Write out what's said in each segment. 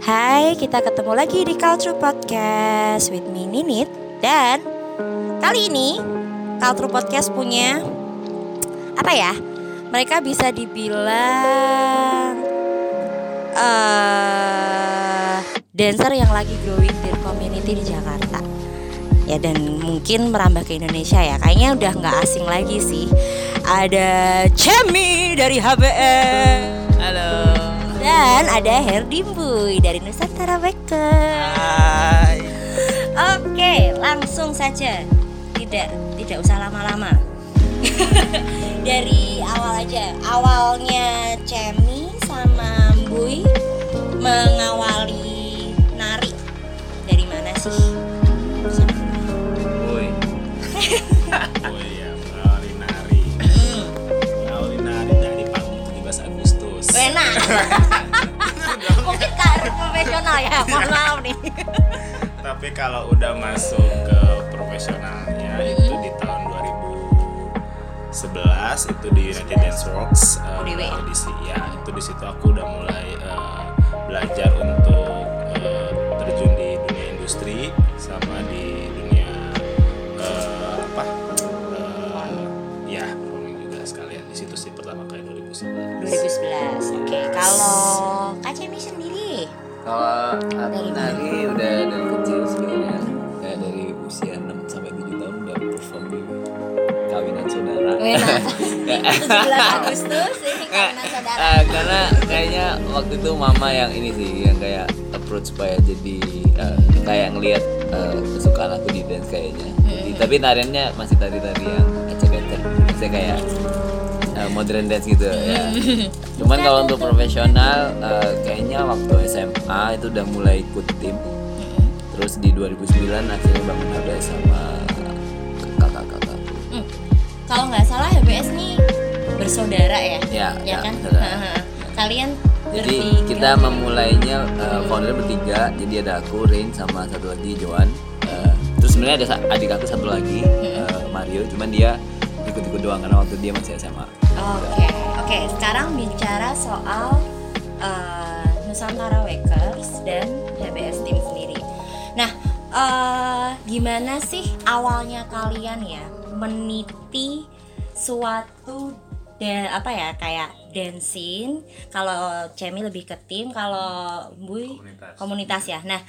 Hai, kita ketemu lagi di Culture Podcast with me Ninit Dan kali ini Culture Podcast punya Apa ya? Mereka bisa dibilang uh, Dancer yang lagi growing di community di Jakarta Ya dan mungkin merambah ke Indonesia ya Kayaknya udah nggak asing lagi sih Ada Cemi dari HBM Halo. Dan ada Herdimbuy dari Nusantara Baker. Hai. Oke, langsung saja. Tidak tidak usah lama-lama. dari awal aja. Awalnya Cemi sama Bui mengawali nari. Dari mana sih? Woi. Mungkin karir profesional ya. Mohon maaf nih. Tapi kalau udah masuk ke profesionalnya itu di tahun 2011 itu di United Dance Works eh, UDW. audisi ya itu di situ aku udah mulai eh, belajar untuk 2011 2011. Oke, kalau Kak Cemi sendiri Kalau aku Dari nari udah dari kecil sebenarnya kayak dari usia 6 sampai 7 tahun udah perform di kawinan saudara. 17 Agustus ini kawinan saudara. Eh, karena kayaknya waktu itu mama yang ini sih yang kayak approach supaya jadi eh, kayak ngelihat eh, kesukaan aku di dance kayaknya. Jadi, tapi tariannya masih tari-tari yang ecek-ecek. Maksudnya kayak modern dance gitu ya. Cuman kalau untuk profesional eh, kayaknya waktu SMA itu udah mulai ikut tim. Terus di 2009 akhirnya bangun HBS sama kakak-kakak. Hmm. Kalau nggak salah HBS nih bersaudara ya? Ya, ya ya, kan? saudara. Kalian Jadi kita memulainya uh, founder bertiga. Jadi ada aku, Rain sama satu lagi Joan. Uh, terus sebenarnya ada adik aku satu lagi uh, Mario. Cuman dia ikut-ikut doang karena waktu dia masih SMA. Oke, oke. Sekarang bicara soal eh, Nusantara Wakers dan HBS tim sendiri. Nah, eh, gimana sih awalnya kalian ya meniti suatu dan apa ya kayak dancing? Kalau Cemi lebih ke tim, kalau Bui Komunitas. komunitas ya. Nah,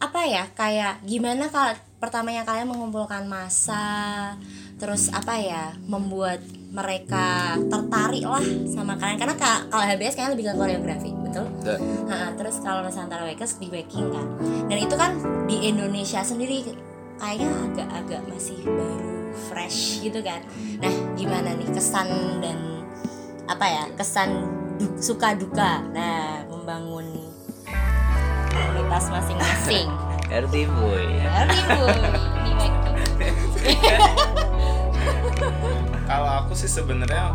apa ya kayak gimana kalau pertamanya kalian mengumpulkan masa terus apa ya membuat mereka tertarik lah sama kalian. Karena ka- kalau HBS kayaknya lebih ke koreografi betul? Tuh. Ha, terus kalau Nusantara Wakers di backing kan. Dan itu kan di Indonesia sendiri kayaknya agak-agak masih baru fresh gitu kan. Nah gimana nih kesan dan apa ya kesan du- suka duka? Nah membangun komunitas masing-masing. RT boy. Ribu di backing kalau aku sih sebenarnya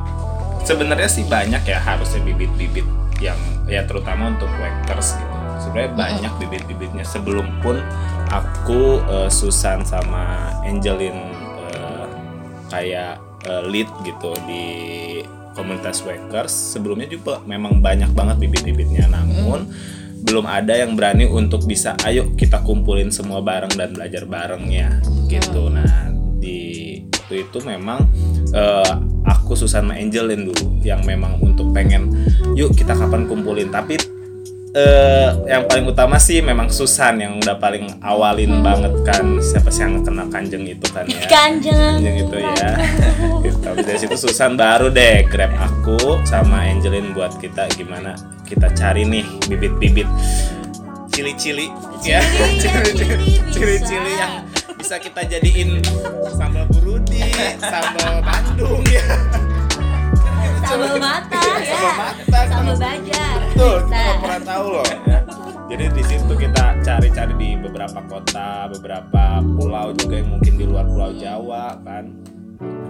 sebenarnya sih banyak ya harusnya bibit-bibit yang ya terutama untuk wakers gitu. Sebenarnya banyak bibit-bibitnya. Sebelum pun aku eh, Susan sama Angelin eh, kayak eh, lead gitu di komunitas wakers sebelumnya juga memang banyak banget bibit-bibitnya. Namun belum ada yang berani untuk bisa ayo kita kumpulin semua bareng dan belajar barengnya gitu. Nah di waktu itu memang eh, aku Susan sama Angelin dulu yang memang untuk pengen yuk kita kapan kumpulin. Tapi eh, yang paling utama sih memang Susan yang udah paling awalin banget kan. Siapa sih yang kenal kanjeng itu kan ya? Kanjeng. Kanjeng itu ya. Gitu. Habis dari situ Susan baru deh grab aku sama Angelin buat kita gimana kita cari nih bibit-bibit cili-cili ya. Cili-cili yang bisa kita jadiin sambal burudi sambal Bandung ya sambal mata ya Sambal mata, sambal Tuh, Bisa. kita pernah tahu loh. ya. Jadi di situ kita cari-cari di beberapa kota, beberapa pulau juga yang mungkin di luar Pulau Jawa kan.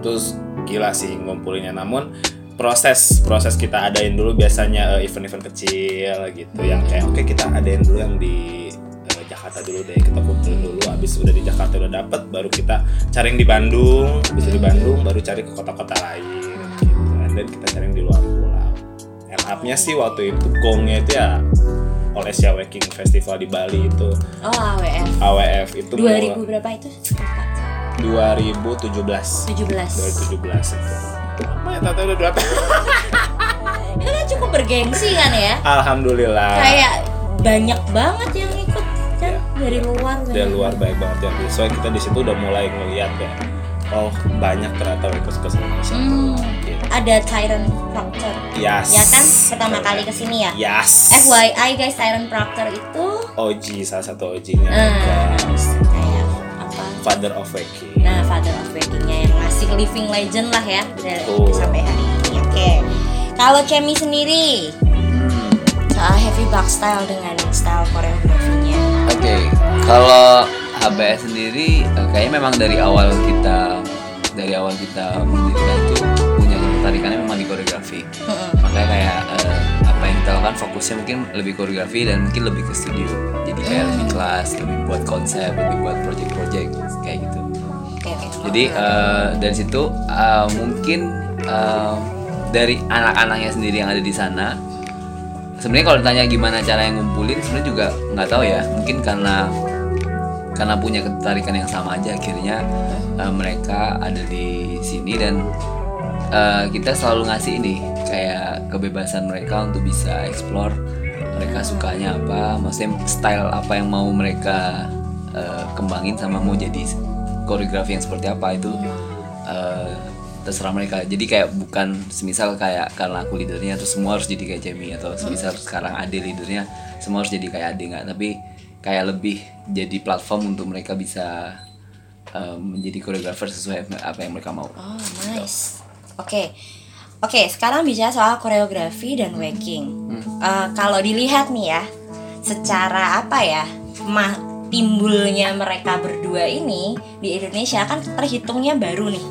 Terus gila sih ngumpulinnya. Namun proses proses kita adain dulu biasanya eh, event-event kecil gitu yang kayak oke kita adain dulu yang di Jakarta dulu deh kita kumpulin dulu habis udah di Jakarta udah dapet baru kita cari yang di Bandung habis itu di Bandung baru cari ke kota-kota lain gitu dan kita cari yang di luar pulau line up-nya sih waktu itu gongnya itu ya all Asia Waking Festival di Bali itu Oh AWF. AWF itu 2000 berapa itu? Lupa. 2017 17. 2017 itu lama ya tata udah dua tahun Itu kan cukup bergengsi kan ya? Alhamdulillah Kayak banyak banget yang. Dari luar. dari banyak. luar baik banget di soalnya kita di situ udah mulai ngeliat ya oh banyak ternyata Wakers ke Indonesia Hmm. Gitu. Ada Tyrant Proctor. Yes. Ya kan? Pertama kali ke sini ya. Yes. FYI guys, Tyrant Proctor itu OG salah satu OG-nya eh, guys. kayak apa? Father of Waking. Nah, Father of Wakingnya yang masih living legend lah ya dari Betul. sampai hari ini. Oke. Kalau Chemi sendiri Soal heavy back style dengan style koreografinya. Oke, kalau HBS sendiri eh, kayaknya memang dari awal kita dari awal kita mendirikan itu punya ketertarikannya memang di koreografi. Makanya kayak eh, apa yang kita lakukan fokusnya mungkin lebih koreografi dan mungkin lebih ke studio. Jadi kayak lebih kelas, lebih buat konsep, lebih buat project-project kayak gitu. Jadi eh, dari situ eh, mungkin eh, dari anak-anaknya sendiri yang ada di sana. Sebenarnya kalau ditanya gimana cara yang ngumpulin, sebenarnya juga nggak tahu ya. Mungkin karena karena punya ketertarikan yang sama aja. Akhirnya eh, mereka ada di sini dan eh, kita selalu ngasih ini kayak kebebasan mereka untuk bisa explore mereka sukanya apa, maksudnya style apa yang mau mereka eh, kembangin sama mau jadi koreografi yang seperti apa. Itu eh, terserah mereka. Jadi kayak bukan semisal kayak karena aku leadernya terus semua harus jadi kayak Jamie atau semisal sekarang Ade leadernya semua harus jadi kayak Ade nggak, tapi kayak lebih jadi platform untuk mereka bisa eh, menjadi koreografer sesuai apa yang mereka mau. Oh, nice. Oke. Oke, sekarang bicara soal koreografi dan waking. Eh, kalau dilihat nih ya, secara apa ya, mah timbulnya mereka berdua ini di Indonesia kan terhitungnya baru nih.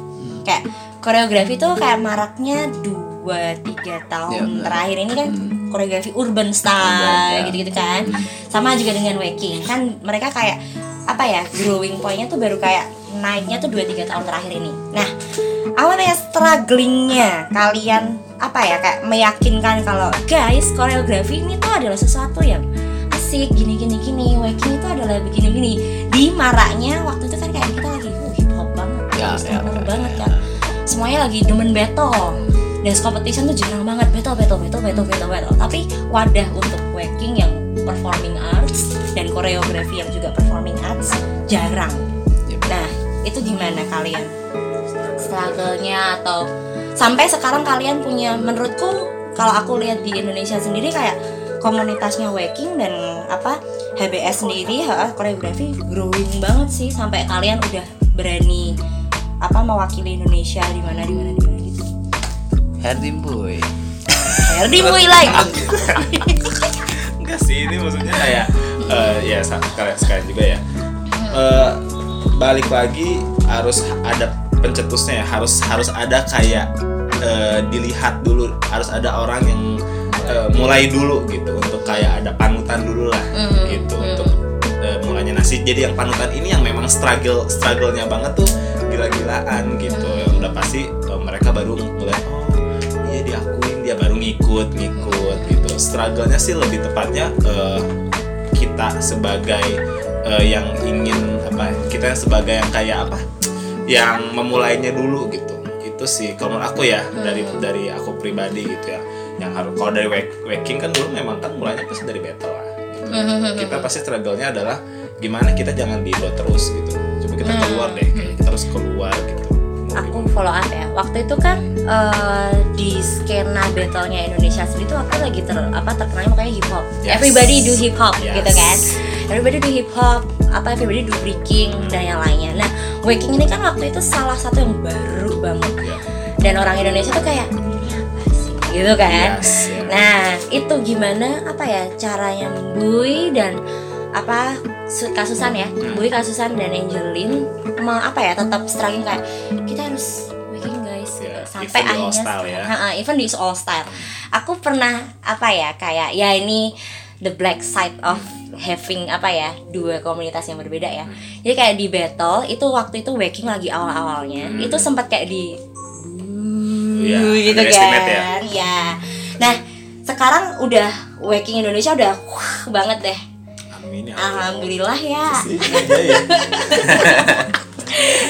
Kayak koreografi tuh kayak maraknya dua tiga tahun Ya, terakhir ini kan koreografi urban style Urban, ya. gitu-gitu kan. Sama juga dengan waking kan mereka kayak apa ya growing pointnya tuh baru kayak naiknya tuh 2-3 tahun terakhir ini. Nah, awalnya ya strugglingnya kalian apa ya kayak meyakinkan kalau guys koreografi ini tuh adalah sesuatu yang asik gini gini gini waking itu adalah begini begini di maraknya waktu itu kan kayak kita lagi uh, hip hop banget Ya, ya, ya, banget ya. kan semuanya lagi demen battle. Dance competition tuh jarang banget. Battle battle battle battle battle battle. Tapi wadah untuk waking yang performing arts dan koreografi yang juga performing arts jarang. Nah itu gimana kalian? Struggle-nya atau sampai sekarang kalian punya menurutku kalau aku lihat di Indonesia sendiri kayak komunitasnya waking dan apa HBS sendiri ha, koreografi growing banget sih. Sampai kalian udah berani apa mewakili Indonesia di mana di mana di mana gitu. Herdim boy. Herdi Boy lagi. Enggak sih ini maksudnya kayak eh, ya sekalian sekalian juga ya. Eh, balik lagi harus ada pencetusnya ya harus harus ada kayak eh, dilihat dulu harus ada orang yang eh, mulai dulu gitu untuk kayak ada panutan dulu lah Mhm, gitu mhm. untuk eh, mulanya nasi jadi yang panutan ini yang memang struggle struggle-nya banget tuh gila-gilaan gitu. Yang udah pasti eh, mereka baru mulai oh iya diakuin dia baru ngikut ngikut gitu. Struggle-nya sih lebih tepatnya eh, kita sebagai eh, yang ingin apa kita yang sebagai yang kayak apa yang memulainya dulu gitu. Itu sih kalau menurut aku ya dari dari aku pribadi gitu ya yang harus kalau dari wak- waking kan dulu memang kan mulainya pasti dari battle lah gitu. kita pasti struggle-nya adalah gimana kita jangan di Indo terus gitu coba kita Hmm. keluar deh kayak kita harus keluar gitu aku follow up ya waktu itu kan eh, di skena battlenya Indonesia sendiri tuh aku lagi ter apa terkenal makanya hip hop Yes. everybody do hip hop Yes. gitu kan everybody do hip hop apa everybody do breaking dan yang lainnya nah waking ini kan waktu itu salah satu yang baru banget ya dan orang Indonesia tuh kayak "Ini apa sih?" gitu kan Yes, ya. nah itu gimana apa ya caranya Bui dan apa kasusan ya Hmm. Bui kasusan dan Angelin mau apa ya tetap struggling kayak kita harus waking guys sampai even di All akhirnya Style ya. Even di all style aku pernah apa ya kayak ya ini the black side of having apa ya dua komunitas yang berbeda ya jadi kayak di battle itu waktu itu waking lagi awal-awalnya Hmm. itu sempat kayak di Iya, gitu underestimate ya. kan ya nah sekarang udah waking Indonesia udah wah banget deh Amin ya alhamdulillah ya.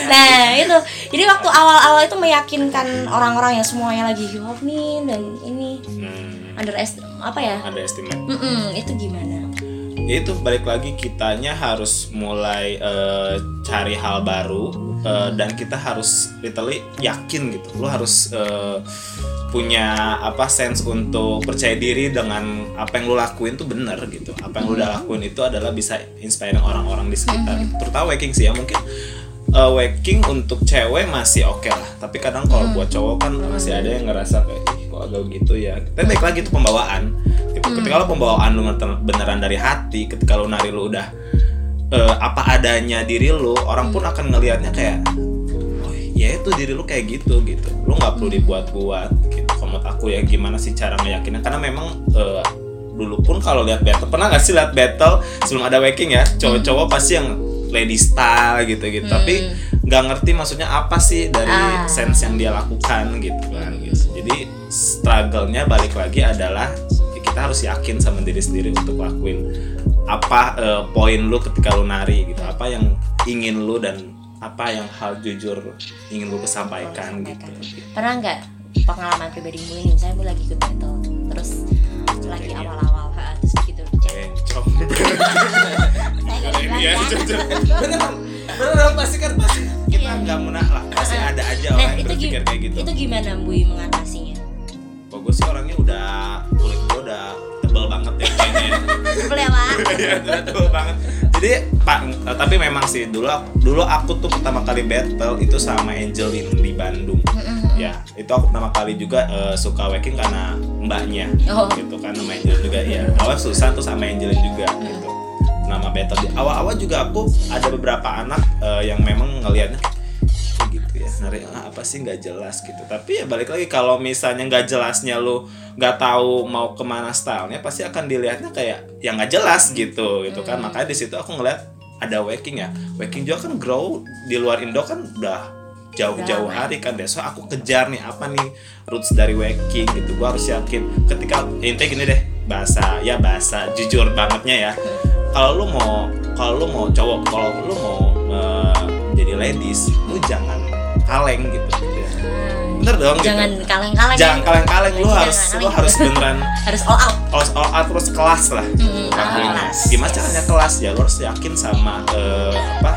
Nah itu. Jadi waktu awal-awal itu meyakinkan orang-orang yang semuanya lagi hip hop nih dan ini Hmm, underest apa ya? Ada estimate. Mm-mm, itu gimana? Itu balik lagi kitanya harus mulai eh, cari hal baru eh, dan kita harus literally yakin gitu. Lo harus eh, punya apa sense untuk percaya diri dengan apa yang lo lakuin tuh bener gitu. Apa yang lo udah lakuin itu adalah bisa inspire orang-orang di sekitar. Terutama waking sih ya mungkin eh, waking untuk cewek masih oke lah. Tapi kadang kalau buat cowok kan masih ada yang ngerasa kayak "Ih, kok agak gitu ya? Tapi baik lagi itu pembawaan. Gitu. ketika lo pembawaan lu bener- beneran dari hati ketika lo nari lo udah eh, apa adanya diri lo orang pun akan ngelihatnya kayak oh ya itu diri lo kayak gitu gitu. Lo nggak perlu dibuat-buat gitu menurut aku ya gimana sih cara meyakinnya karena memang eh, dulu pun kalau lihat battle pernah nggak sih lihat battle sebelum ada waking ya? Cowok-cowok pasti yang lady style gitu gitu. Tapi nggak ngerti maksudnya apa sih dari Ah. sense yang dia lakukan gitu kan gitu. jadi struggle-nya balik lagi adalah kita harus yakin sama diri sendiri untuk lakuin apa eh, poin lu ketika lu nari gitu. Apa yang ingin lu dan apa yang hal jujur ingin lu sampaikan gitu. Pernah nggak pengalaman pribadi gue ini misalnya gue lagi ikut battle terus lagi awal-awal terus gitu jujur beneran beneran pasti kan pasti. Kita nggak munah lah pasti ada aja nah orang yang berpikir kayak gitu. itu gimana Bui mengatasinya? Kok gue sih orangnya udah kulit gue udah tebal banget ya kayaknya. Sebel ya Pak? Iya, udah tebal banget. Jadi pak eh, tapi memang sih dulu dulu aku tuh pertama kali battle itu sama Angelin di Bandung ya itu aku pertama kali juga eh, suka waking karena mbaknya Oh. gitu kan nama Angelin juga ya. Awal susah tuh sama Angelin juga gitu. Nama battle di awal-awal juga aku ada beberapa anak eh, yang memang ngelihatnya "Kok gitu ya? Nari ah, apa sih nggak jelas gitu. Tapi ya balik lagi kalau misalnya nggak jelasnya lu nggak tahu mau ke mana stylenya pasti akan dilihatnya kayak yang nggak jelas gitu gitu kan. Makanya di situ aku ngeliat ada waking ya. Waking juga kan grow di luar Indo kan udah jauh-jauh hari kan so aku kejar nih apa nih roots dari waking gitu gua harus yakin ketika intinya gini deh bahasa ya bahasa jujur bangetnya ya kalau lu mau kalau lu mau cowok kalau lu mau eh, jadi ladies lu jangan kaleng gitu ya. bener dong gitu. jangan kaleng-kaleng jangan ya. kaleng-kaleng lu Jangan harus lu kaleng-kaleng. harus beneran harus all out all, all out terus kelas lah Hmm, lakuinnya. kelas. gimana caranya kelas ya lu harus yakin sama eh, apa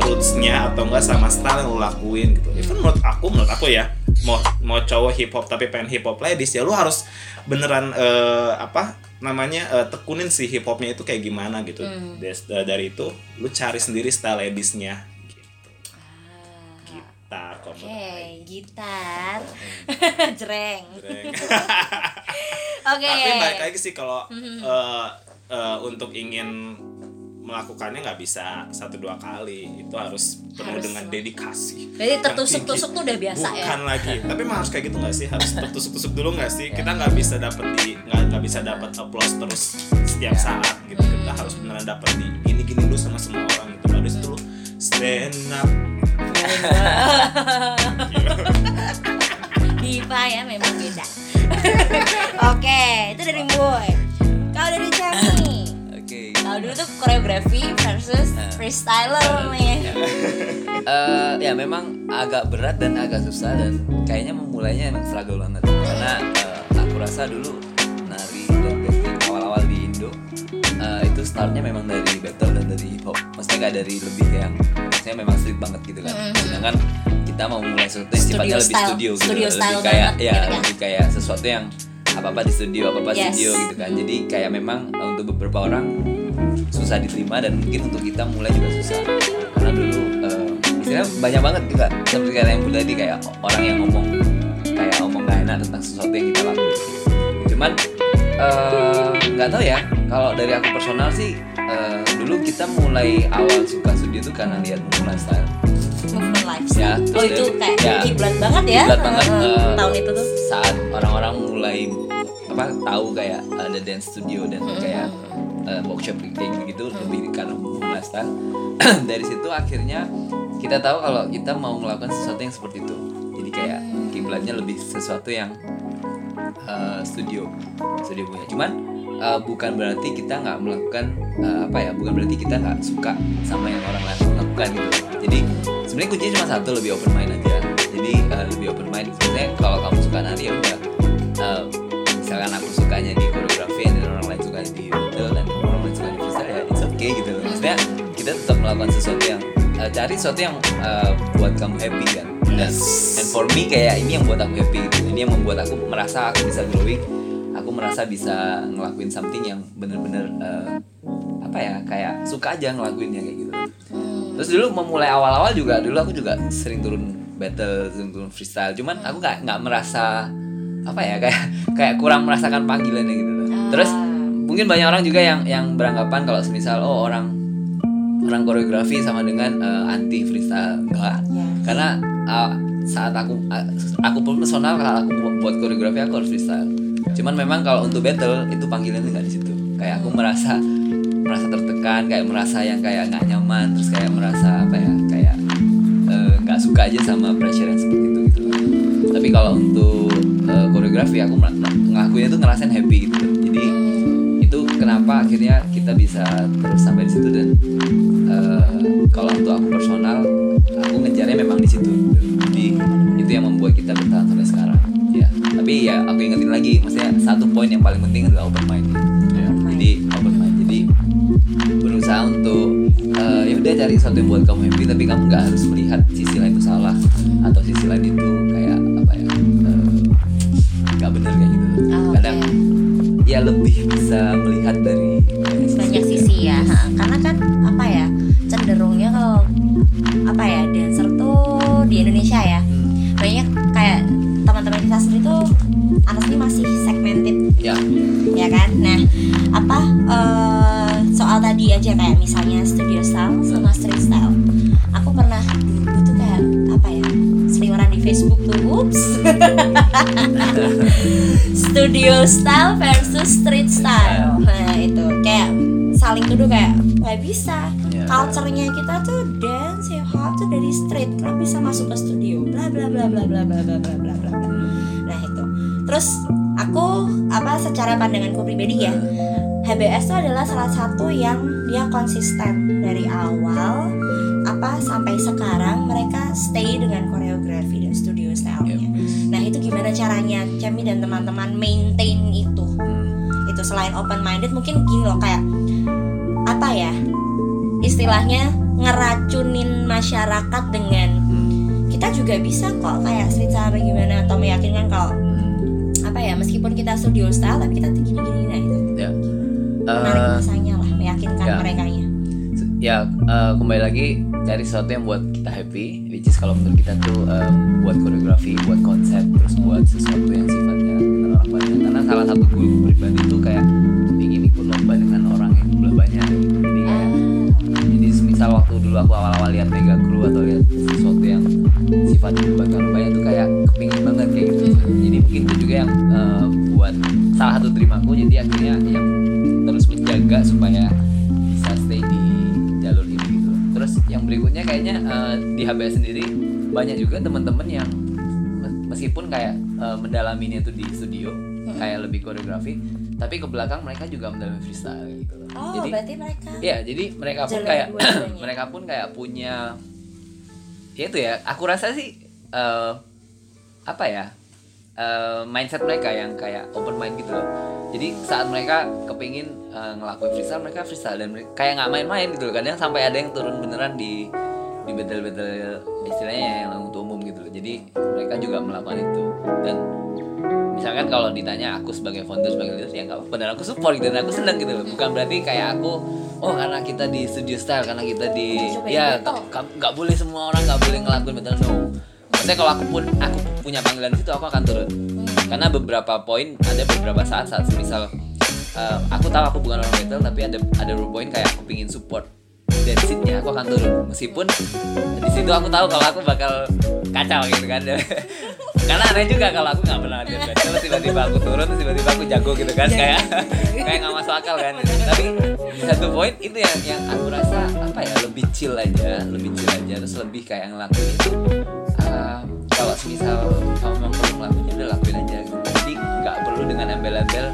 rootsnya atau enggak sama style yang lu lakuin gitu. Even menurut aku menurut aku ya mau mau cowok hip hop tapi pengen hip hop ladies ya lu harus beneran eh, apa namanya eh, tekunin si hip hopnya itu kayak gimana gitu. Hmm. Des- dari itu lu cari sendiri style ladiesnya gitu. Ah, gitar kalau oke menurut gitar. Jreng. Jreng. oke. Tapi balik lagi sih kalau Mhm. eh, eh, untuk ingin melakukannya nggak bisa satu dua kali. Itu harus penuh Harus. dengan dedikasi. Jadi tertusuk-tusuk tuh udah biasa ya? bukan lagi. Tapi emang harus kayak gitu nggak sih? Harus tertusuk-tusuk dulu nggak sih? Kita nggak bisa dapet di nggak bisa dapat applause terus setiap saat gitu. Kita harus beneran dapat di gini gini dulu sama semua orang gitu. Baru itu lu stand up. Diva ya memang beda. Oke itu dari boy. Kalau dari Oke. Kalau dulu tuh koreografi versus Nah. freestyler nih. Eh, ya memang agak berat dan agak susah dan kayaknya memulainya emang struggle banget. Karena eh, aku rasa dulu nari dan breaking awal-awal di Indo eh, itu startnya memang dari battle dan dari hip hop. Maksudnya nggak dari lebih kayak yang maksudnya memang street banget gitu kan. Sedangkan kita mau mulai sesuatu yang sifatnya lebih studio gitu Studio lebih kayak ya gitu kan. lebih kayak sesuatu yang apa apa di studio apa apa Yes. studio gitu kan. Jadi kayak memang untuk beberapa orang susah diterima dan mungkin untuk kita mulai juga susah. Karena dulu eh, istilahnya banyak banget juga seperti kata yang tadi kayak orang yang ngomong kayak ngomong gak enak tentang sesuatu yang kita lakuin. Cuman eh, nggak tahu ya kalau dari aku personal sih eh, dulu kita mulai awal suka studio tuh karena lihat Mulan Style movement lifestyle. Ya, oh itu dari- kayak ya. kiblat banget ya? Kiblat banget, Heeh, eh, tahun itu tuh. saat orang-orang mulai apa tahu kayak ada dance studio dan kayak uh, workshop kayak gitu lebih karena Style. Dari situ akhirnya kita tahu kalau kita mau melakukan sesuatu yang seperti itu. Jadi kayak kiblatnya lebih sesuatu yang uh, studio studio punya. Cuman uh, bukan berarti kita nggak melakukan uh, apa ya bukan berarti kita nggak suka sama yang orang lain lakukan gitu. Jadi sebenarnya kuncinya cuma satu lebih open mind aja. Jadi uh, lebih open mind. Sebenarnya kalau kamu suka nari ya udah. Uh, melakukan sesuatu yang uh, cari sesuatu yang uh, buat kamu happy kan? Dan and for me kayak ini yang buat aku happy gitu. Ini yang membuat aku merasa aku bisa growing aku merasa bisa ngelakuin something yang bener-bener uh, apa ya kayak suka aja ngelakuinnya kayak gitu. Terus dulu memulai awal-awal juga dulu aku juga sering turun battle sering turun freestyle. Cuman aku nggak nggak merasa apa ya kayak kayak kurang merasakan panggilannya gitu. Loh. terus mungkin banyak orang juga yang yang beranggapan kalau semisal oh orang orang koreografi sama dengan uh, anti freestyle. Enggak. Ya. karena uh, saat aku uh, aku pun personal kalau aku bu- buat koreografi aku harus freestyle. Cuman memang kalau untuk battle itu panggilannya nggak di situ. Kayak aku merasa merasa tertekan kayak merasa yang kayak nggak nyaman terus kayak merasa apa ya kayak nggak suka aja sama pressure yang seperti itu gitu tapi kalau untuk eh, koreografi aku ngelakuinnya tuh ngerasain happy gitu. Jadi itu kenapa akhirnya kita bisa terus sampai di situ dan eh, kalau untuk aku personal aku ngejarnya memang di situ. Jadi itu yang membuat kita bertahan sampai sekarang. Ya tapi ya aku ingetin lagi maksudnya satu poin yang paling penting adalah open mind. Ya. jadi open mind. Jadi berusaha untuk eh, ya udah cari sesuatu yang buat kamu happy tapi kamu nggak harus melihat sisi lain itu salah atau sisi lain itu kayak apa ya eh, nggak benar kayak gitu. Oh, kadang ya lebih bisa melihat HBS itu adalah salah satu yang dia konsisten dari awal apa sampai sekarang mereka stay dengan koreografi dan studio style-nya. Nah itu gimana caranya Cemi dan teman-teman maintain itu? Hmm, Itu selain open minded mungkin gini loh kayak apa ya istilahnya ngeracunin masyarakat dengan hmm, kita juga bisa kok kayak apa gimana atau meyakinkan kalau hmm. apa ya meskipun kita studio style tapi kita gini-gini nah menarik Eh, masanya lah meyakinkan ya. mereka nya ya eh, kembali lagi cari sesuatu yang buat kita happy which is kalau menurut kita tuh em, buat koreografi buat konsep terus buat sesuatu yang sifatnya orang banyak karena salah satu goal pribadi tuh kayak ingin ikut lomba dengan orang yang jumlah banyak gitu. jadi kayak jadi misal waktu dulu aku awal-awal lihat mega crew atau lihat sesuatu yang sifatnya melibatkan banyak tuh kayak kepingin banget kayak gitu jadi mungkin itu juga yang eh, buat salah satu dream aku jadi akhirnya yang menjaga supaya bisa stay di jalur ini gitu terus yang berikutnya kayaknya eh, di HBS sendiri banyak juga teman-teman yang mes- meskipun kayak eh, mendalaminya itu di studio kayak lebih koreografi tapi ke belakang mereka juga mendalami freestyle gitu loh. oh jadi berarti mereka Iya, jadi mereka pun kayak dua-duanya. mereka pun kayak punya ya itu ya. Aku rasa sih eh, apa ya? Eh, mindset mereka yang kayak open mind gitu loh. Jadi saat mereka kepingin eh, ngelakuin freestyle, mereka freestyle dan mereka kayak nggak main-main gitu loh. Kadang sampai ada yang turun beneran di di battle-battle istilahnya yang untuk umum gitu loh. Jadi mereka juga melakukan itu dan misalkan kalau ditanya aku sebagai founder sebagai leader ya nggak apa-apa dan aku support gitu dan aku seneng gitu loh bukan berarti kayak aku oh karena kita di studio style karena kita di Coba ya nggak boleh semua orang nggak boleh ngelakuin battle no maksudnya kalau aku pun aku punya panggilan situ aku akan turun. Karena beberapa poin ada beberapa saat saat misal eh, aku tahu aku bukan orang battle tapi ada ada poin kayak aku pingin support dan scene-nya aku akan turun. Meskipun di situ aku tahu kalau aku bakal kacau gitu kan. Karena aneh juga kalau aku nggak pernah latihan terus tiba-tiba aku turun terus tiba-tiba aku jago gitu kan kayak kayak nggak masuk akal kan. Tapi di satu poin itu yang yang aku rasa apa ya lebih chill aja lebih chill aja terus lebih kayak ngelakuin itu kalau misal kamu memang perlu ngelakuin ya udah lakuin aja gitu. jadi nggak perlu dengan embel-embel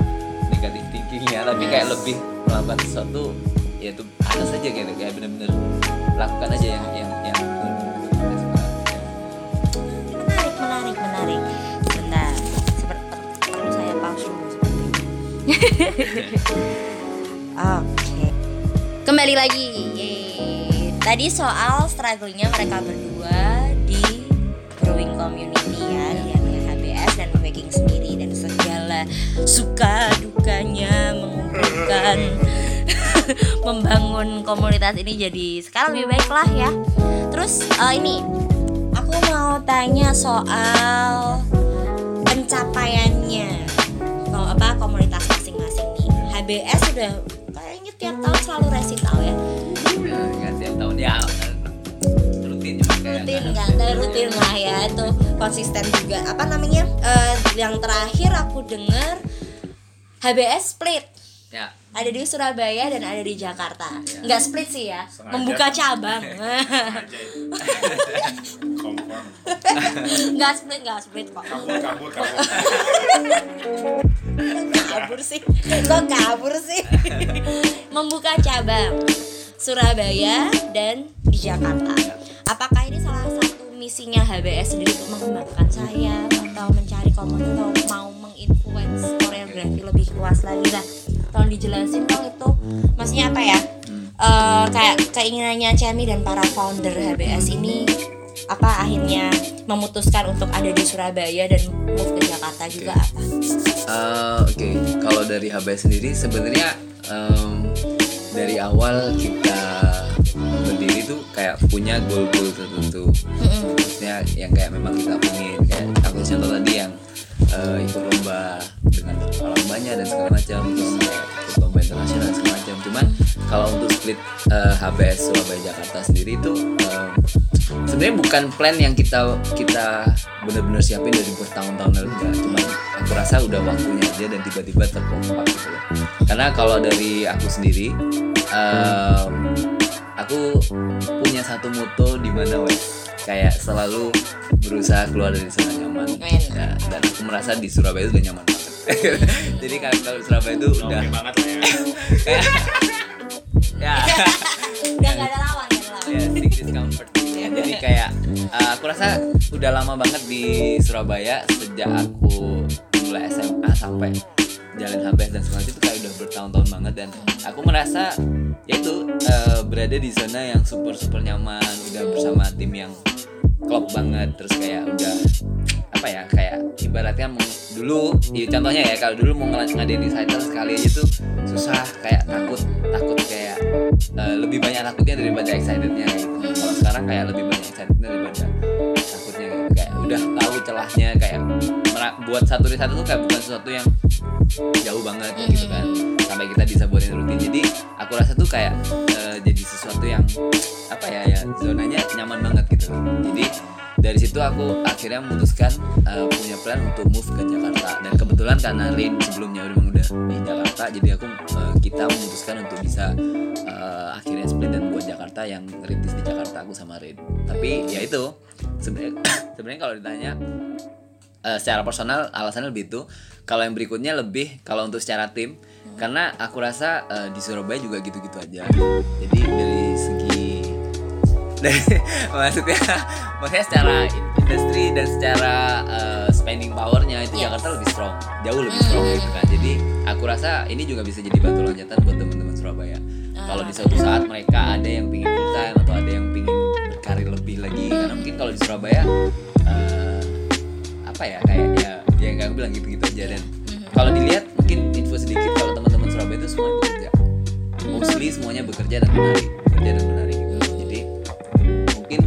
negatif thinkingnya tapi kayak lebih melakukan sesuatu ya itu ada saja gitu kayak bener-bener lakukan aja yang yang yang menarik menarik menarik. Sebentar. Seperti perlu saya pause dulu oke. Kembali lagi. Yeay. tadi soal strugglingnya mereka berdua community ya area HBS dan baking sendiri dan segala suka dukanya mengumpulkan membangun komunitas ini jadi sekarang lebih baik lah ya. Terus eh, ini aku mau tanya soal pencapaiannya. Kalau apa komunitas masing-masing nih. HBS sudah kayaknya tiap tahun selalu resital ya. Nggak tiap tahun. Ya rutin nggak ada rutin lah ya itu konsisten juga. Apa namanya? Eh, yang terakhir aku dengar HBS split. Ya. Ada di Surabaya dan ada di Jakarta. Iya. nggak split sih ya Sengaja. membuka cabang. Nggak split nggak split kok. Kabur kabur kabur. Kabur sih. Kok kabur sih? Membuka cabang Surabaya dan di Jakarta apakah ini salah satu misinya HBS sendiri untuk mengembangkan saya atau mencari komunitas atau mau menginfluence koreografi lebih luas lagi lah tolong dijelasin dong itu. Maksudnya apa ya? Eh, kayak keinginannya Cemi dan para founder HBS ini apa akhirnya memutuskan untuk ada di Surabaya dan move ke Jakarta juga apa? Eh, Oke, kalau dari HBS sendiri sebenarnya em, dari awal kita tuh kayak punya goal-goal tertentu. Maksudnya yang kayak memang kita pengen kayak aku contoh tadi yang eh, ikut lomba dengan lombanya dan segala macam, terus lomba internasional dan segala macam. Cuman kalau untuk split eh, HBS Surabaya Jakarta sendiri itu em, sebenarnya bukan plan yang kita kita benar-benar siapin dari bertahun-tahun lalu enggak cuma aku rasa udah waktunya aja dan tiba-tiba terkompak gitu loh karena kalau dari aku sendiri em, aku punya satu moto di mana wes kayak selalu berusaha keluar dari zona nyaman. Ya, dan aku merasa di Surabaya itu udah nyaman banget. Jadi kalau kalau Surabaya itu udah oke banget lah ya. Kayak ya. Udah gak ada lawan, gak ada lawan. ya stick discomfort ya jadi kayak uh, aku rasa udah lama banget di Surabaya sejak aku mulai SMA sampai jalan HBS dan segala itu kayak udah bertahun-tahun banget dan aku merasa ya itu uh, berada di zona yang super super nyaman udah bersama tim yang klop banget terus kayak udah apa ya kayak ibaratnya mau dulu ya contohnya ya kalau dulu mau ngadain recital sekali aja tuh susah kayak takut takut kayak eh, lebih banyak takutnya daripada excitednya gitu. Kalau sekarang kayak lebih banyak excitednya daripada udah tahu celahnya kayak buat satu recital tuh kayak bukan sesuatu yang jauh banget gitu kan sampai kita bisa buatin rutin. Jadi aku rasa tuh kayak eh, jadi sesuatu yang apa ya ya zonanya nyaman banget gitu. Jadi dari situ aku akhirnya memutuskan eh, punya plan untuk move ke Jakarta. Dan kebetulan karena Rin sebelumnya udah udah di Jakarta jadi aku eh, kita memutuskan untuk bisa eh, akhirnya split dan buat Jakarta yang rintis di Jakarta aku sama Rin tapi ya itu sebenarnya sebenarnya kalau ditanya eh, secara personal alasannya lebih itu. Kalau yang berikutnya lebih kalau untuk secara tim. Karena aku rasa eh, di Surabaya juga gitu-gitu aja. Jadi dari segi dari maksudnya maksudnya secara industri dan secara eh, spending powernya itu Yes. Jakarta lebih strong. Jauh lebih strong gitu kan. Jadi aku rasa ini juga bisa jadi batu loncatan buat teman-teman Surabaya. Kalau di suatu saat mereka ada yang pingin full time atau ada yang pingin lagi. Karena mungkin kalau di Surabaya eh, apa ya kayak ya ya nggak bilang gitu-gitu aja dan. Kalau dilihat mungkin info sedikit kalau teman-teman Surabaya itu semuanya bekerja. Mostly semuanya bekerja dan menari bekerja dan menari gitu. Jadi mungkin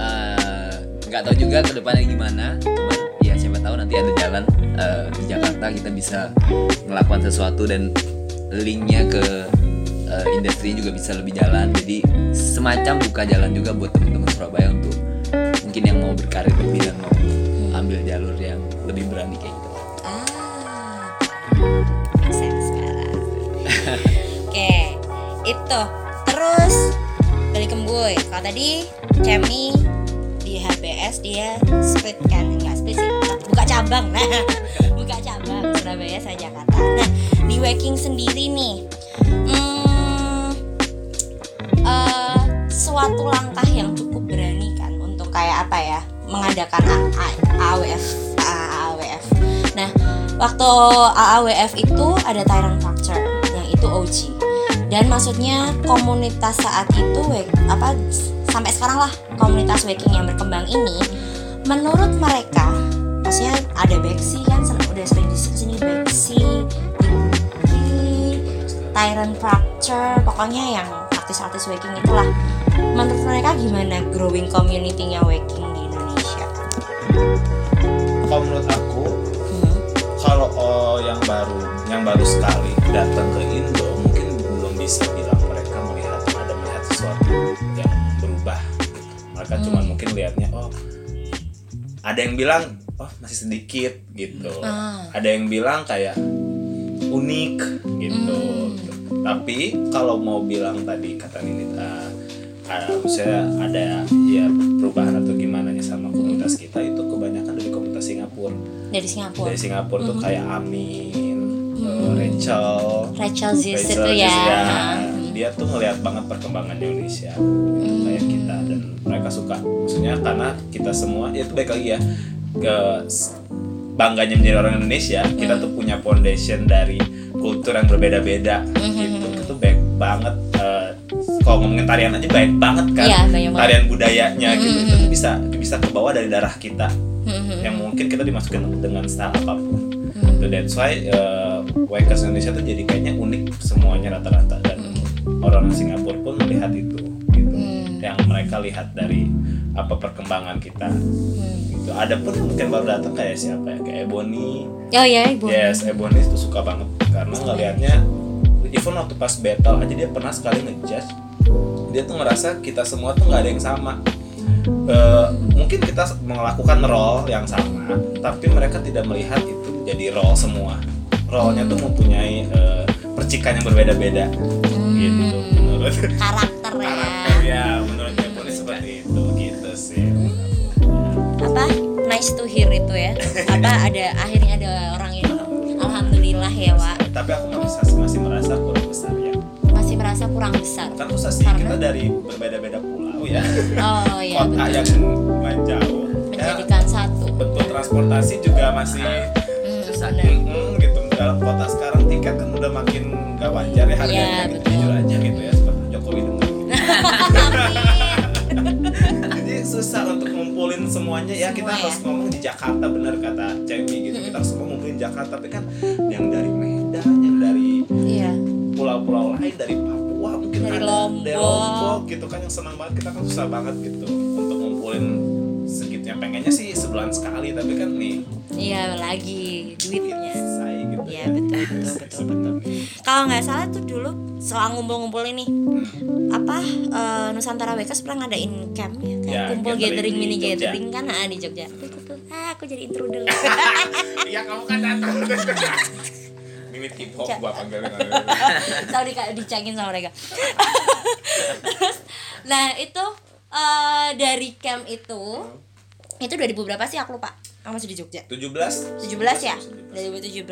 eh, nggak tahu juga ke depannya gimana. Cuman ya siapa tahu nanti ada jalan eh, di Jakarta kita bisa melakukan sesuatu dan linknya ke eh, industri juga bisa lebih jalan. Jadi semacam buka jalan juga buat teman-teman Surabaya untuk mungkin yang mau berkarir lebih dan mau ambil jalur yang lebih berani kayak gitu. Ah, sekarang. Oke, itu. Terus balik kembuy. Kalau tadi Cemi di HBS dia split kan, enggak split sih, buka cabang nah. Buka cabang Surabaya sama Jakarta. Nah di Waking sendiri nih suatu langkah yang cukup berani kan untuk kayak apa ya mengadakan AWF AAWF nah waktu AAWF itu ada Tyrant Fracture yang itu OG dan maksudnya komunitas saat itu apa sampai sekarang lah komunitas waking yang berkembang ini menurut mereka maksudnya ada Bexy kan udah sering di sini Diki, Tyrant Fracture pokoknya yang artis-artis waking itulah menurut mereka gimana growing community-nya waking di Indonesia Kalau menurut aku, Hmm. kalau oh, yang baru, yang baru sekali datang ke Indo, mungkin belum bisa bilang mereka melihat ada melihat sesuatu yang berubah. Mereka Hmm. cuma mungkin lihatnya, oh, ada yang bilang, oh masih sedikit gitu. Ah. Ada yang bilang kayak unik gitu. Hmm. Tapi kalau mau bilang tadi kata Ninita, ada misalnya ada ya perubahan atau gimana nya sama komunitas kita itu? Kebanyakan dari komunitas Singapura. Dari Singapura. Dari Singapura tuh kayak Amin, Hmm. eh, Rachel, Rachel Ziz Rachel itu ya, Hmm. dia tuh ngelihat banget perkembangan Indonesia. Gitu, kayak kita dan mereka suka. Maksudnya karena kita semua ya itu baik lagi ya ke bangganya menjadi orang Indonesia kita Hmm. tuh punya foundation dari kultur yang berbeda-beda. Hmm, gitu. Itu baik banget kalau ngomongin tarian aja baik banget kan. Iya, banyak banget. tarian budayanya gitu. Hmm, itu hmm, tuh bisa bisa ke bawah dari darah kita. Hmm, yang mungkin kita dimasukin dengan style apa pun. Hmm. So that's why uh, Wakers Indonesia tuh jadi kayaknya unik semuanya rata-rata. Dan orang Singapura pun melihat itu gitu. Hmm. yang mereka lihat dari apa perkembangan kita. Hmm. gitu. Ada pun mungkin baru datang kayak siapa ya? Kayak Ebony. Oh ya, Ibu. yes Ebony itu suka banget. Karena ngelihatnya even waktu pas battle aja dia pernah sekali ngejudge dia tuh ngerasa kita semua tuh nggak ada yang sama Eh, mungkin kita melakukan role yang sama tapi mereka tidak melihat itu jadi role semua role-nya tuh mempunyai eh, percikan yang berbeda-beda gitu menurut Karakter ya. karakter ya menurut Ebony seperti itu gitu sih Apa? Nice to hear itu ya. Apa ada akhirnya ada orang yang Alhamdulillah ya, Wak. tapi aku masih masih merasa kurang merasa kurang besar. kan sih Karena- kita dari berbeda-beda pulau ya Oh iya, kota betul. yang lumayan jauh ya Menjadikan satu. betul transportasi juga masih Hmm, Susah. benar. mm, gitu dalam kota sekarang tiket kan udah makin gak wajar ya harganya Iya, gitu betul. jujur aja gitu ya seperti Jokowi dengar gitu. jadi susah untuk ngumpulin semuanya ya kita Semua ya. harus ngomong di Jakarta bener kata Cemi gitu kita harus semua ngumpulin Jakarta tapi kan yang dari pulau-pulau lain dari Papua mungkin Dari ada, Lombok. dari Lombok gitu kan yang senang banget kita kan susah banget gitu untuk ngumpulin segitu yang pengennya sih sebulan sekali tapi kan nih Iya, lagi duitnya. saya gitu Iya, betul, betul, betul, betul. Kalau nggak salah tuh dulu soal ngumpul-ngumpul ini apa eh, Nusantara Wakers pernah ngadain camp ya kayak Ya, kumpul gathering gathering mini Jogja. gathering kan ah, di Jogja. Tuh, tuh. Ah, aku jadi intruder. Iya kamu kan datang. Mimit hip hop gua panggilnya. Tahu di dicengin sama mereka. Terus, nah itu eh, dari camp itu itu 2000 berapa sih aku lupa. Aku masih di Jogja. 17 17 ya 2017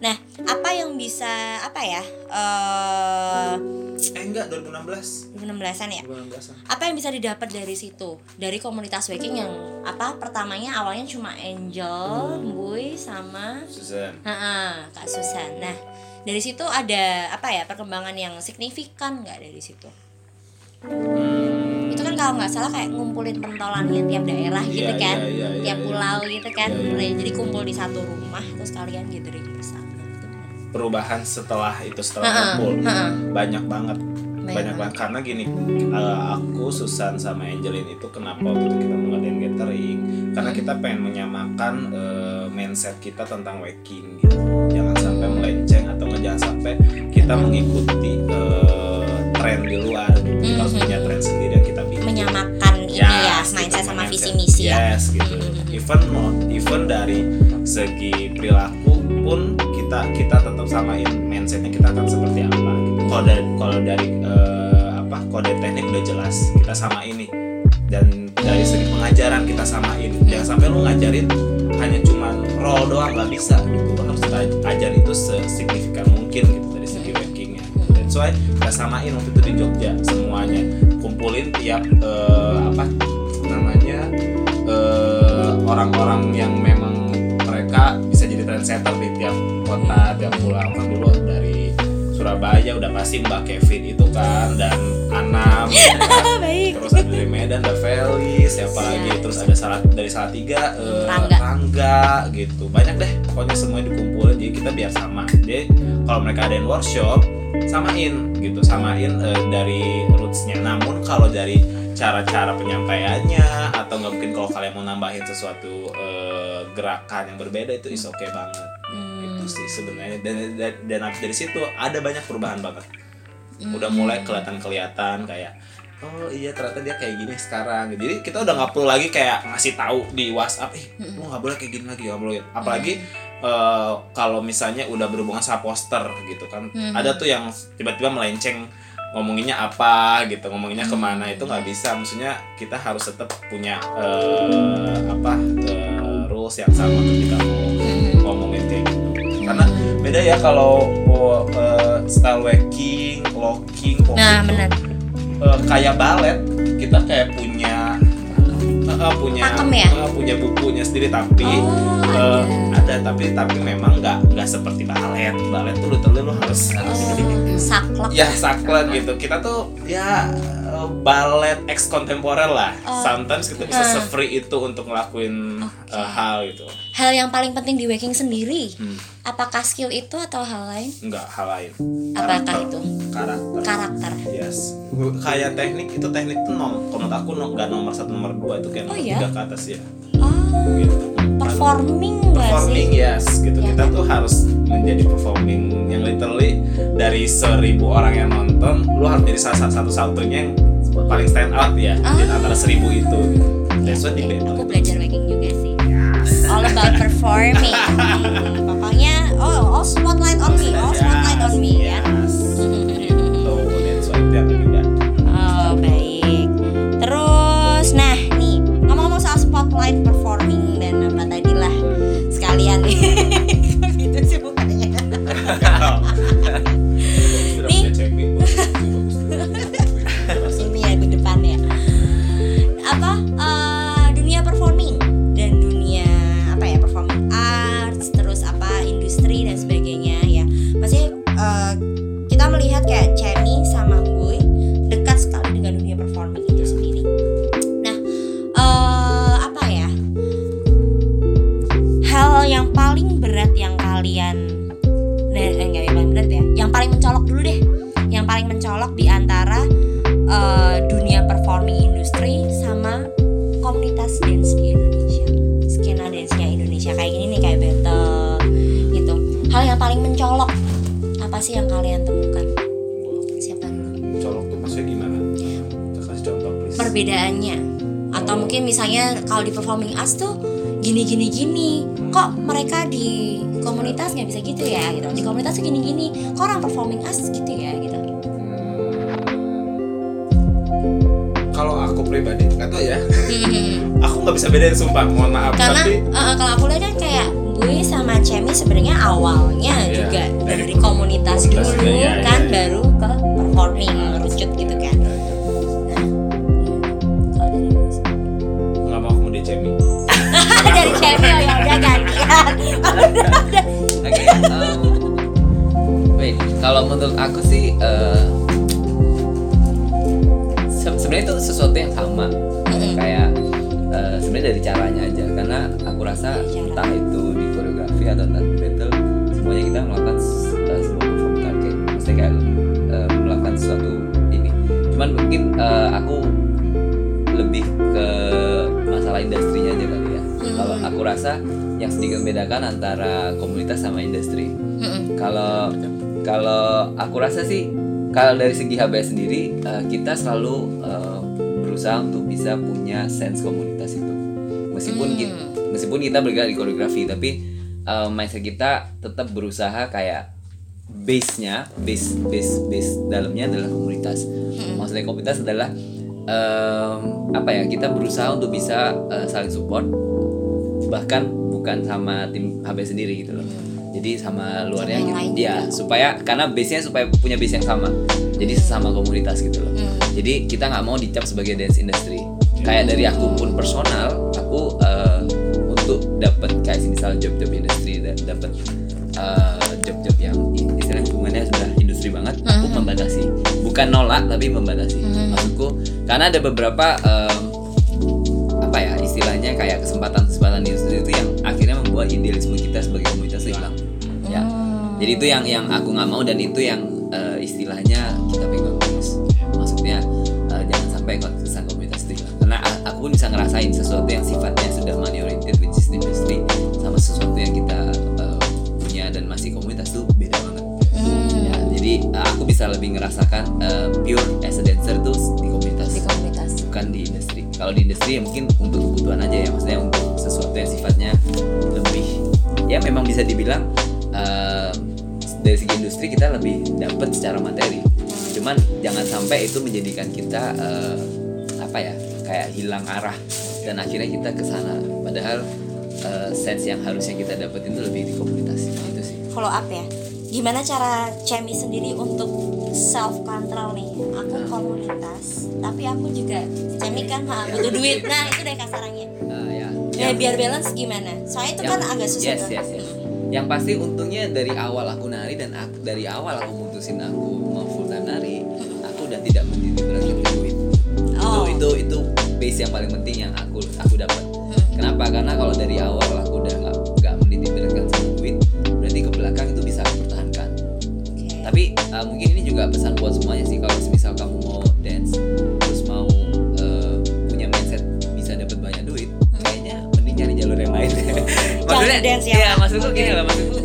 nah apa yang bisa apa ya eh Eh enggak 2016. 2016an ya 2016. apa yang bisa didapat dari situ dari komunitas waking yang apa pertamanya awalnya cuma Angel, Boy sama Susan. ha Kak Susan. Nah dari situ ada apa ya perkembangan yang signifikan nggak dari situ? Hmm. Kalau nggak salah kayak ngumpulin pentolannya tiap daerah gitu Iya, kan, iya, iya, iya, tiap iya. pulau gitu kan. Jadi kumpul di satu rumah terus kalian gathering bersama. Itu Perubahan setelah itu setelah kumpul banyak banget. Banyak Banyak, banget karena gini eh, aku Susan sama Angelin itu kenapa waktu itu kita mengadain gathering karena kita pengen menyamakan eh, mindset kita tentang waking gitu jangan sampai melenceng atau jangan sampai kita mengikuti eh, tren di luar gitu. kita harus Mhm. punya tren sendiri yang kita bikin menyamakan ini ya Yes, mindset sama visi misi ya. Yes, gitu. Mhm. Even mau- even dari segi perilaku pun kita kita tetap samain mindsetnya kita akan seperti apa. Gitu. Kalau dari kalau dari eh, apa kode teknik udah jelas kita sama ini dan dari segi pengajaran kita samain. Jangan sampai lu ngajarin hanya cuman roll doang nggak bisa gitu harus ajar itu sesignifikan mungkin gitu dari segi that's why kita samain waktu itu di Jogja semuanya kumpulin tiap eh, apa namanya eh, orang-orang yang memang mereka bisa jadi trendsetter di tiap kota tiap pulau kan dulu dari Surabaya udah pasti Mbak Kevin itu kan dan Anam ya kan? baik terus ada dari Medan ada Feli siapa Siap. lagi terus ada salah dari Salatiga eh, Rangga. Rangga gitu banyak deh pokoknya semuanya dikumpulin jadi kita biar sama jadi kalau mereka adain workshop samain gitu samain eh, dari rootsnya. Namun kalau dari cara-cara penyampaiannya atau nggak mungkin kalau kalian mau nambahin sesuatu eh, gerakan yang berbeda itu is oke banget. Hmm. itu sih sebenarnya. Dan, dan dan dari situ ada banyak perubahan banget. Udah mulai kelihatan-kelihatan kayak oh iya ternyata dia kayak gini sekarang. Jadi kita udah nggak perlu lagi kayak ngasih tahu di WhatsApp eh lu nggak boleh kayak gini lagi nggak boleh. Apalagi eh, kalau misalnya udah berhubungan sama poster gitu kan ada tuh yang tiba-tiba melenceng ngomonginnya apa gitu ngomonginnya ke mana itu nggak bisa. Maksudnya kita harus tetap punya eh, apa eh, rules yang sama ketika mau ngomongin kayak gitu. Karena beda ya kalau eh, style wacking, locking, nah tuh, benar. eh, kayak balet kita kayak punya eh, punya Pakem ya? eh, punya bukunya sendiri tapi Oh, eh, ada tapi tapi memang nggak nggak seperti balet. Balet tuh literally lu harus Oh, saklek. Ya saklek gitu. Kita tuh ya balet ex kontemporer lah. Oh. sometimes kita bisa Hmm. se-free itu untuk ngelakuin Oke. eh, hal gitu. Hal yang paling penting di waking sendiri Hmm. apakah skill itu atau hal lain? Nggak hal lain. Apakah Karakter. itu? Karakter. Karakter. Yes. Kayak teknik itu teknik tuh nom kalau menurut aku nggak nomor satu nomor dua itu kayak Oh, nomor iya? tiga ke atas ya. Oh. Gitu performing nggak performing sih yes gitu Ya kita kan? tuh harus menjadi performing yang literally dari seribu orang yang nonton lu harus jadi salah satu satunya yang paling stand out ya Ah. di antara seribu itu gitu. that's what battle aku belajar waking juga sih all about performing Hmm, pokoknya oh all spotlight on me all spotlight on me ya yes. gitu that's why itu yang juga Oh baik. Terus, nah nih ngomong-ngomong soal spotlight performing kalian perbedaannya. Atau mungkin misalnya kalau di performing arts tuh gini gini gini. Kok mereka di komunitas nggak bisa gitu ya gitu. Di komunitas tuh gini gini. Kok orang performing arts gitu ya gitu. Kalau aku pribadi nggak tahu ya. Aku nggak bisa bedain sumpah. Mohon maaf karena tapi eh, kalau aku lihat kan kayak gue sama Cemi sebenarnya awalnya Iya, juga dari dari komunitas, komunitas dulu iya, kan iya, iya. baru ke performing Oke. um, wait, kalau menurut aku sih se- sebenarnya itu sesuatu yang sama. Kayak eh, sebenarnya dari caranya aja karena aku rasa entah itu di koreografi atau entah di battle semuanya kita melakukan eh, sebuah perform target. Mesti kayak melakukan sesuatu ini. Cuman mungkin eh, aku lebih ke masalah industrinya aja kali ya. Kalau aku rasa yang sedikit membedakan antara komunitas sama industri. Kalau kalau aku rasa sih kalau dari segi HBS sendiri eh, kita selalu eh, berusaha untuk bisa punya sense komunitas itu. Meskipun Hmm. kita, meskipun kita bergerak di koreografi tapi eh, mindset kita tetap berusaha kayak base-nya, base base base dalamnya adalah komunitas. Maksudnya komunitas adalah em, apa ya? Kita berusaha untuk bisa eh, saling support bahkan bukan sama tim HB sendiri gitu loh. Jadi sama luarnya Sama gitu. lain ya supaya karena base nya supaya punya base yang sama. Jadi sesama komunitas gitu loh. Hmm. jadi kita nggak mau dicap sebagai dance industry. Kayak dari aku pun personal aku eh, untuk dapat kayak misal job-job industri dan dapat eh, job-job yang istilahnya hubungannya sudah industri banget aku Hmm. membatasi. Bukan nolak tapi membatasi. Maksudku karena ada beberapa ya istilahnya kayak kesempatan-kesempatan di industri itu yang akhirnya membuat idealisme kita sebagai komunitas itu hilang. Ya. Hmm. jadi itu yang yang aku nggak mau dan itu yang eh, istilahnya kita pegang terus maksudnya eh, jangan sampai kesan komunitas itu hilang. Karena aku pun bisa ngerasain sesuatu yang sifatnya sudah money oriented which is industry sama sesuatu yang kita eh, punya dan masih komunitas tuh beda banget. Hmm. ya jadi eh, aku bisa lebih ngerasakan eh, pure as a dancer tuh di komunitas. Di komunitas. Bukan di industri kalau di industri ya mungkin untuk kebutuhan aja ya maksudnya untuk sesuatu yang sifatnya lebih ya memang bisa dibilang eh, dari segi industri kita lebih dapat secara materi. Cuman jangan sampai itu menjadikan kita eh, apa ya kayak hilang arah dan akhirnya kita ke sana. Padahal eh, sense yang harusnya kita dapetin itu lebih di komunitas. Itu sih. Follow up ya. Gimana cara Cemi sendiri untuk self control nih. Aku komunitas tapi aku juga Cemi kan ha, butuh duit. Nah itu deh kasarannya Eh, ya. Ya biar balance gimana? Soalnya itu kan agak susah yes yes yes. Yang pasti untungnya dari awal aku nari dan aku, dari awal aku mutusin aku mau full time nari aku udah tidak ke duit. Oh. itu itu itu base yang paling penting yang aku aku dapat. Kenapa? Karena kalau dari awal aku udah nggak nggak menitik beratkan sama duit berarti ke belakang uh, mungkin ini juga pesan buat semuanya sih kalau misal kamu mau dance terus mau uh, punya mindset bisa dapat banyak duit kayaknya mending cari jalur yang lain. Maksudnya dance ya, ya maksudku gini lah maksudku.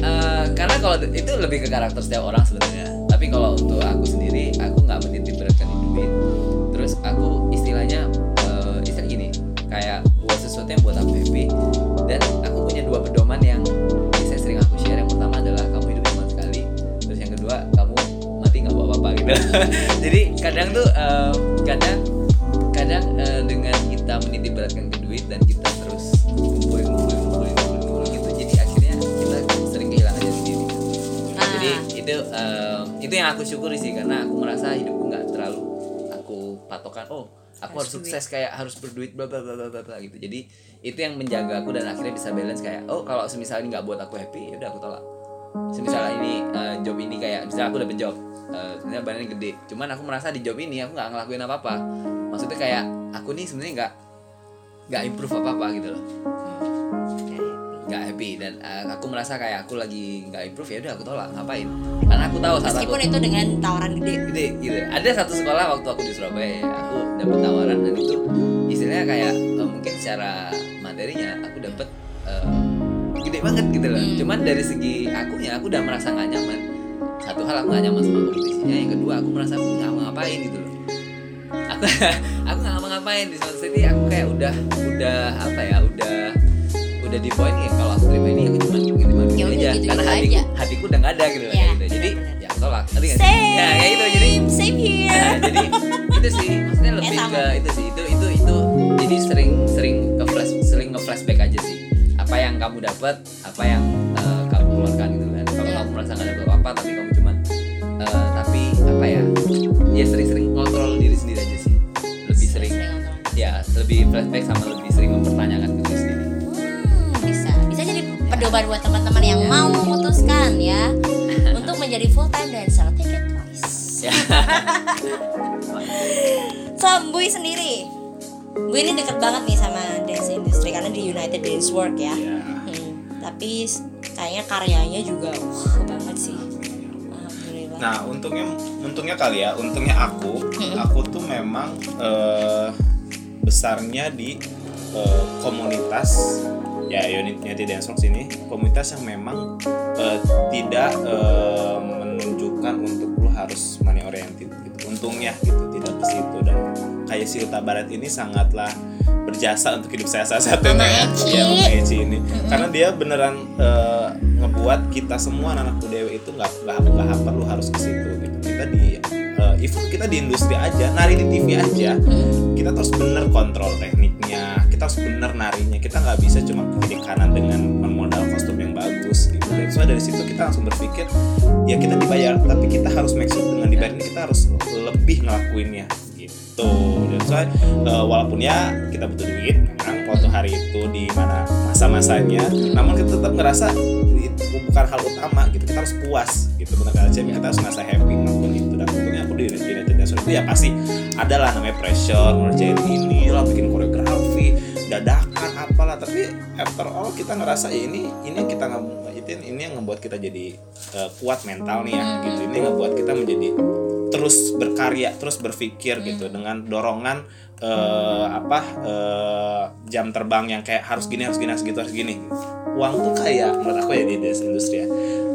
Uh, karena kalau itu lebih ke karakter setiap orang sebenarnya. Tapi kalau untuk aku sendiri aku nggak menitik beratkan di duit. Terus aku istilahnya uh, istilah gini kayak buat sesuatu yang buat aku happy. Dan aku punya dua pedoman yang gitu jadi kadang tuh uh, kadang kadang uh, dengan kita menitik beratkan ke duit dan kita terus ngumpulin ngumpulin ngumpulin ngumpulin, ngumpulin gitu jadi akhirnya kita sering kehilangan jati diri Ah. jadi itu um, itu yang aku syukuri sih karena aku merasa hidupku nggak terlalu aku patokan oh aku harus, Harus duit. sukses kayak harus berduit bla bla bla bla bla gitu jadi itu yang menjaga aku dan akhirnya bisa balance kayak oh kalau semisal ini nggak buat aku happy ya udah aku tolak semisal ini uh, job ini kayak misalnya aku dapet job uh, sebenarnya badannya gede. Cuman aku merasa di job ini aku nggak ngelakuin apa apa maksudnya kayak aku nih sebenarnya nggak nggak improve apa apa gitu loh. Nggak happy. Dan uh, aku merasa kayak aku lagi nggak improve ya udah aku tolak. Ngapain? Karena aku tahu saat aku meskipun itu dengan tawaran gede. Gede gitu. Ada satu sekolah waktu aku di Surabaya ya, aku dapet tawaran dan itu istilahnya kayak eh, mungkin secara materinya aku eh, gede banget gitu loh Hmm. cuman dari segi akunya aku udah merasa nggak nyaman satu hal aku nggak nyaman sama kompetisinya yang kedua aku merasa aku nggak mau ngapain gitu loh aku aku nggak mau ngapain di suatu city aku kayak udah udah apa ya udah udah di poin ya kalau aku terima ini aku cuma Ya udah aja gitu-gitu karena aja. hatiku udah nggak ada gitu loh Ya, kayak gitu. jadi ya aku tolak Ngerti nggak sih? ya kayak itu jadi same here Nah, jadi itu sih maksudnya lebih sama. ke itu sih itu itu itu jadi sering sering ke flash sering nge flashback aja sih yang kamu dapat apa yang eh, kamu keluarkan gitu kan. Kalau Iya. kamu merasa nggak dapat apa tapi kamu cuman eh, tapi apa ya ya sering-sering kontrol diri sendiri aja sih. Lebih sering nonton. ya lebih flashback sama lebih sering mempertanyakan diri sendiri. Hmm, bisa. Bisa jadi pedoman buat teman-teman yang mau memutuskan ya untuk menjadi full time dancer. Take it twice ya. So Bui sendiri Bui ini deket banget nih sama dance industry karena di United Dance Work ya Ya. Hmm, tapi kayaknya karyanya juga wah banget sih alhamdulillah Nah, untungnya untungnya kali ya, untungnya aku, Mm-mm. aku tuh memang eh, besarnya di eh, komunitas ya unitnya di Danceworks ini komunitas yang memang eh, tidak eh, menunjukkan untuk lu harus money oriented gitu. Untungnya gitu, tidak ke situ dan kayak si Uta Barat ini sangatlah berjasa untuk hidup saya salah satunya Mama ya, Eci. Mama Eci ini. Karena dia beneran eh, ngebuat kita semua anak dewe itu nggak nggak nggak perlu harus ke situ gitu. Kita di eh, even kita di industri aja nari di TV aja kita terus bener kontrol tekniknya kita kita harus bener narinya. Kita nggak bisa cuma kiri kanan dengan modal kostum yang bagus gitu. Dan so dari situ kita langsung berpikir ya kita dibayar tapi kita harus make sure dengan dibayar ini kita harus lebih ngelakuinnya gitu. Dan so uh, walaupun ya kita butuh duit memang waktu hari itu di mana masa-masanya namun kita tetap ngerasa itu bukan hal utama gitu. Kita harus puas gitu. Benar kata kita harus ngerasa happy ngelakuin itu. Dan tentunya aku di United National itu ya pasti ada lah namanya pressure ngerjain ini lah bikin koreografi dadakan apalah. Tapi after all kita ngerasa ya ini ini yang kita itu ini yang ngebuat kita jadi uh, kuat mental nih ya gitu. Ini ngebuat kita menjadi terus berkarya terus berpikir gitu dengan dorongan eh, apa eh, jam terbang yang kayak harus gini harus gini harus gitu harus gini. Uang tuh kayak menurut aku ya di desa industri ya.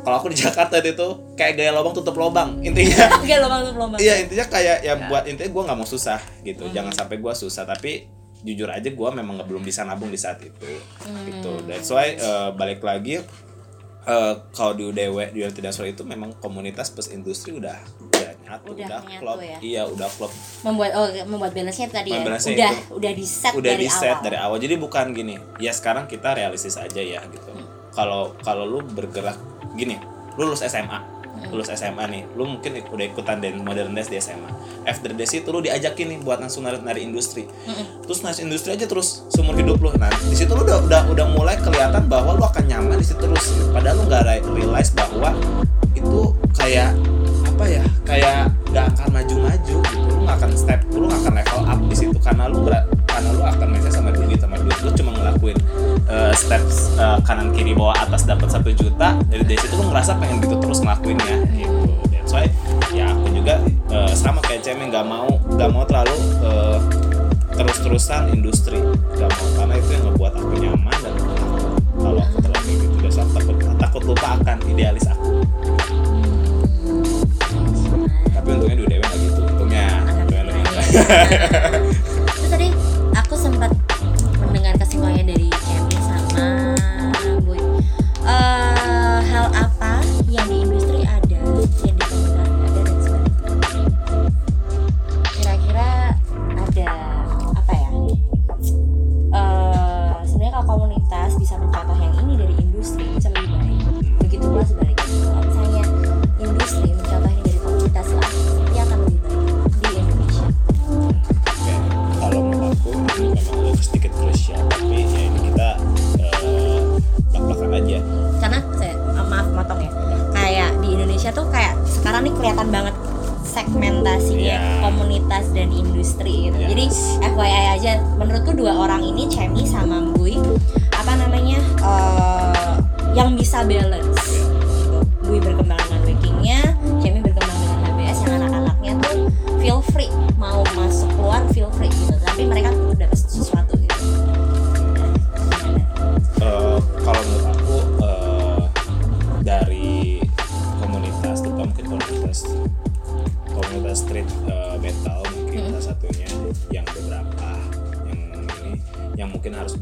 Kalau aku di Jakarta itu kayak gaya lubang tutup lubang intinya. Enggak lomba tuh lomba. Iya intinya kayak ya buat intinya gue nggak mau susah gitu. Jangan sampai gue susah tapi jujur aja gue memang belum bisa nabung di saat itu gitu. That's why eh, balik lagi eh, kalau di UDW di National itu memang komunitas plus industri udah udah nyatu Udah udah, menyatu klop. ya. iya udah klop. Membuat oh membuat balance-nya tadi ya. Balance-nya Udah itu. udah di set udah dari di set awal. dari awal. Jadi bukan gini ya sekarang kita realistis aja ya gitu. Kalau kalau lu bergerak gini lu lulus SMA lulus SMA nih lu mungkin udah ikutan dan modern dance di SMA after dance itu lu diajakin nih buat langsung nari nari industri. Terus nari industri aja terus seumur hidup lu. Nah di situ lu udah udah udah mulai kelihatan bahwa lu akan nyaman di situ terus. Padahal lu nggak re- realize bahwa itu kayak apa ya kayak nggak akan maju-maju gitu. Lu nggak akan step lu nggak akan level up di situ. Karena lu karena lu akan mindset sama duit sama duit. Lu cuma ngelakuin uh, steps uh, kanan kiri bawah atas dapat satu juta. Dari dari situ lu ngerasa pengen gitu terus ngelakuinnya gitu. That's why ya aku juga uh, sama kayak cemeng nggak mau nggak mau terlalu uh, terus-terusan industri. Nggak mau karena itu yang ngebuat aku nyaman dan kalau aku terlalu gitu dan aku takut takut lupa akan idealis aku tapi untungnya di UDW nggak gitu untungnya. Untungnya lebih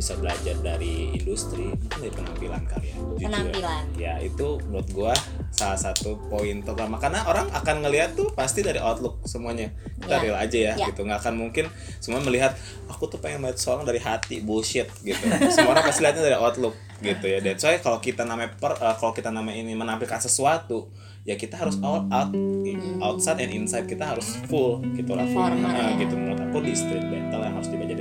bisa belajar dari industri mungkin dari penampilan kali ya jujur. Penampilan. ya itu menurut gua salah satu poin pertama karena orang akan ngelihat tuh pasti dari outlook semuanya. Kita Ya. real aja ya, Ya. gitu. Nggak akan mungkin semua melihat aku tuh pengen melihat seorang dari hati bullshit gitu. Semua orang pasti lihatnya dari outlook gitu ya. Dan soalnya kalau kita namanya per eh, kalau kita namanya ini menampilkan sesuatu ya kita harus all out outside and inside kita harus full gitu lah. Full Nah, gitu. Menurut aku di street battle yang harus dibaca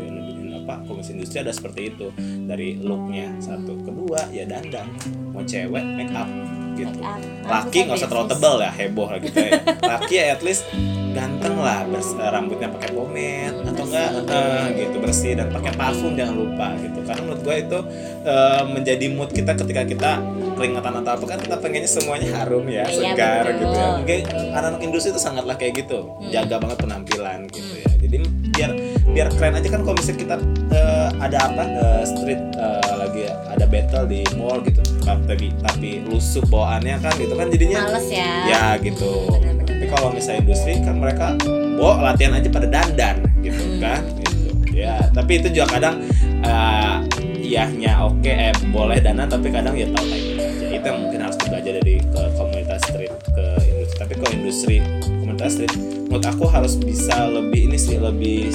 apa komisi industri ada seperti itu. Dari looknya satu kedua ya dandan mau cewek make up gitu. Make up. laki nggak usah terlalu tebal ya heboh lah gitu ya. Laki ya at least ganteng lah bers- eh, rambutnya pakai pomade atau enggak eh, gitu bersih dan pakai parfum jangan lupa gitu. Karena menurut gue itu eh, menjadi mood kita ketika kita keringatan atau apa kan kita pengennya semuanya harum ya Iya, segar betul. gitu ya. Mungkin anak-anak industri itu sangatlah kayak gitu jaga banget penampilan gitu ya. Jadi biar biar keren aja kan kalau misalnya kita eh, ada apa eh, street eh, lagi ada battle di mall gitu. Tapi tapi lusuh bawaannya kan gitu kan jadinya males ya. Ya gitu. Tapi kalau misalnya industri kan mereka bawa latihan aja pada dandan gitu kan. Gitu ya tapi itu juga kadang eh iyahnya oke eh boleh dandan tapi kadang ya tahu timing aja. Itu yang mungkin harus belajar dari ke komunitas street ke industri. Tapi kalau industri komunitas street menurut aku harus bisa lebih ini sih lebih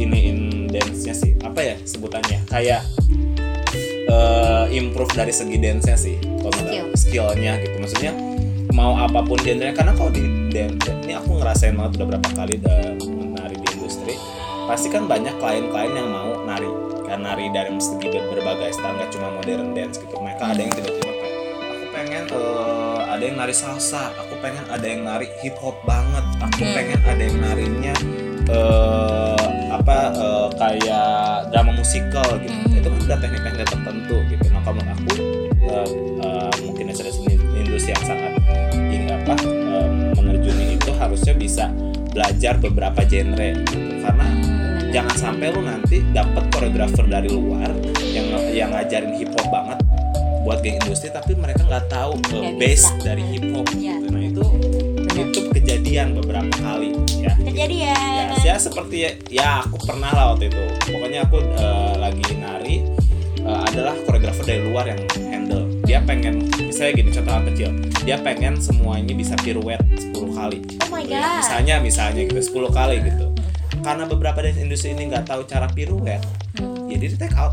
iniin dance-nya sih. Apa ya sebutannya? Kayak eh, improve dari segi dance-nya sih. Kalau Skill. skillnya gitu. Maksudnya mau apa pun genre karena kalau di dance ini aku ngerasain banget udah berapa kali udah menari di industri pasti kan banyak klien-klien yang mau nari. Kan nari dari segi ber- berbagai style nggak cuma modern dance gitu. Mereka ada yang tiba-tiba kayak aku pengen eh, ada yang nari salsa aku pengen ada yang nari hip hop banget. Aku Hmm. pengen ada yang narinya eh apa eh, kayak drama musikal gitu. Hmm. itu kan udah teknik-teknik tertentu gitu. Nah kalau menurut aku eh, eh, mungkin ada industri yang sangat ingin apa eh, menerjuni itu harusnya bisa belajar beberapa genre gitu. Karena jangan sampai lu nanti dapat koreografer dari luar yang yang ngajarin hip hop banget buat geng industri tapi mereka nggak tahu uh, base bisa. dari hip hop Iya. gitu. nah itu itu kejadian beberapa kali ya kejadian ya, ya seperti ya, ya aku pernah lah waktu itu pokoknya aku uh, lagi nari uh, adalah koreografer dari luar yang handle dia pengen misalnya gini contoh kecil dia pengen semuanya bisa pirouette 10 kali oh my Ya, god misalnya misalnya gitu 10 kali gitu karena beberapa dance industri ini nggak tahu cara pirouette Hmm. jadi di take out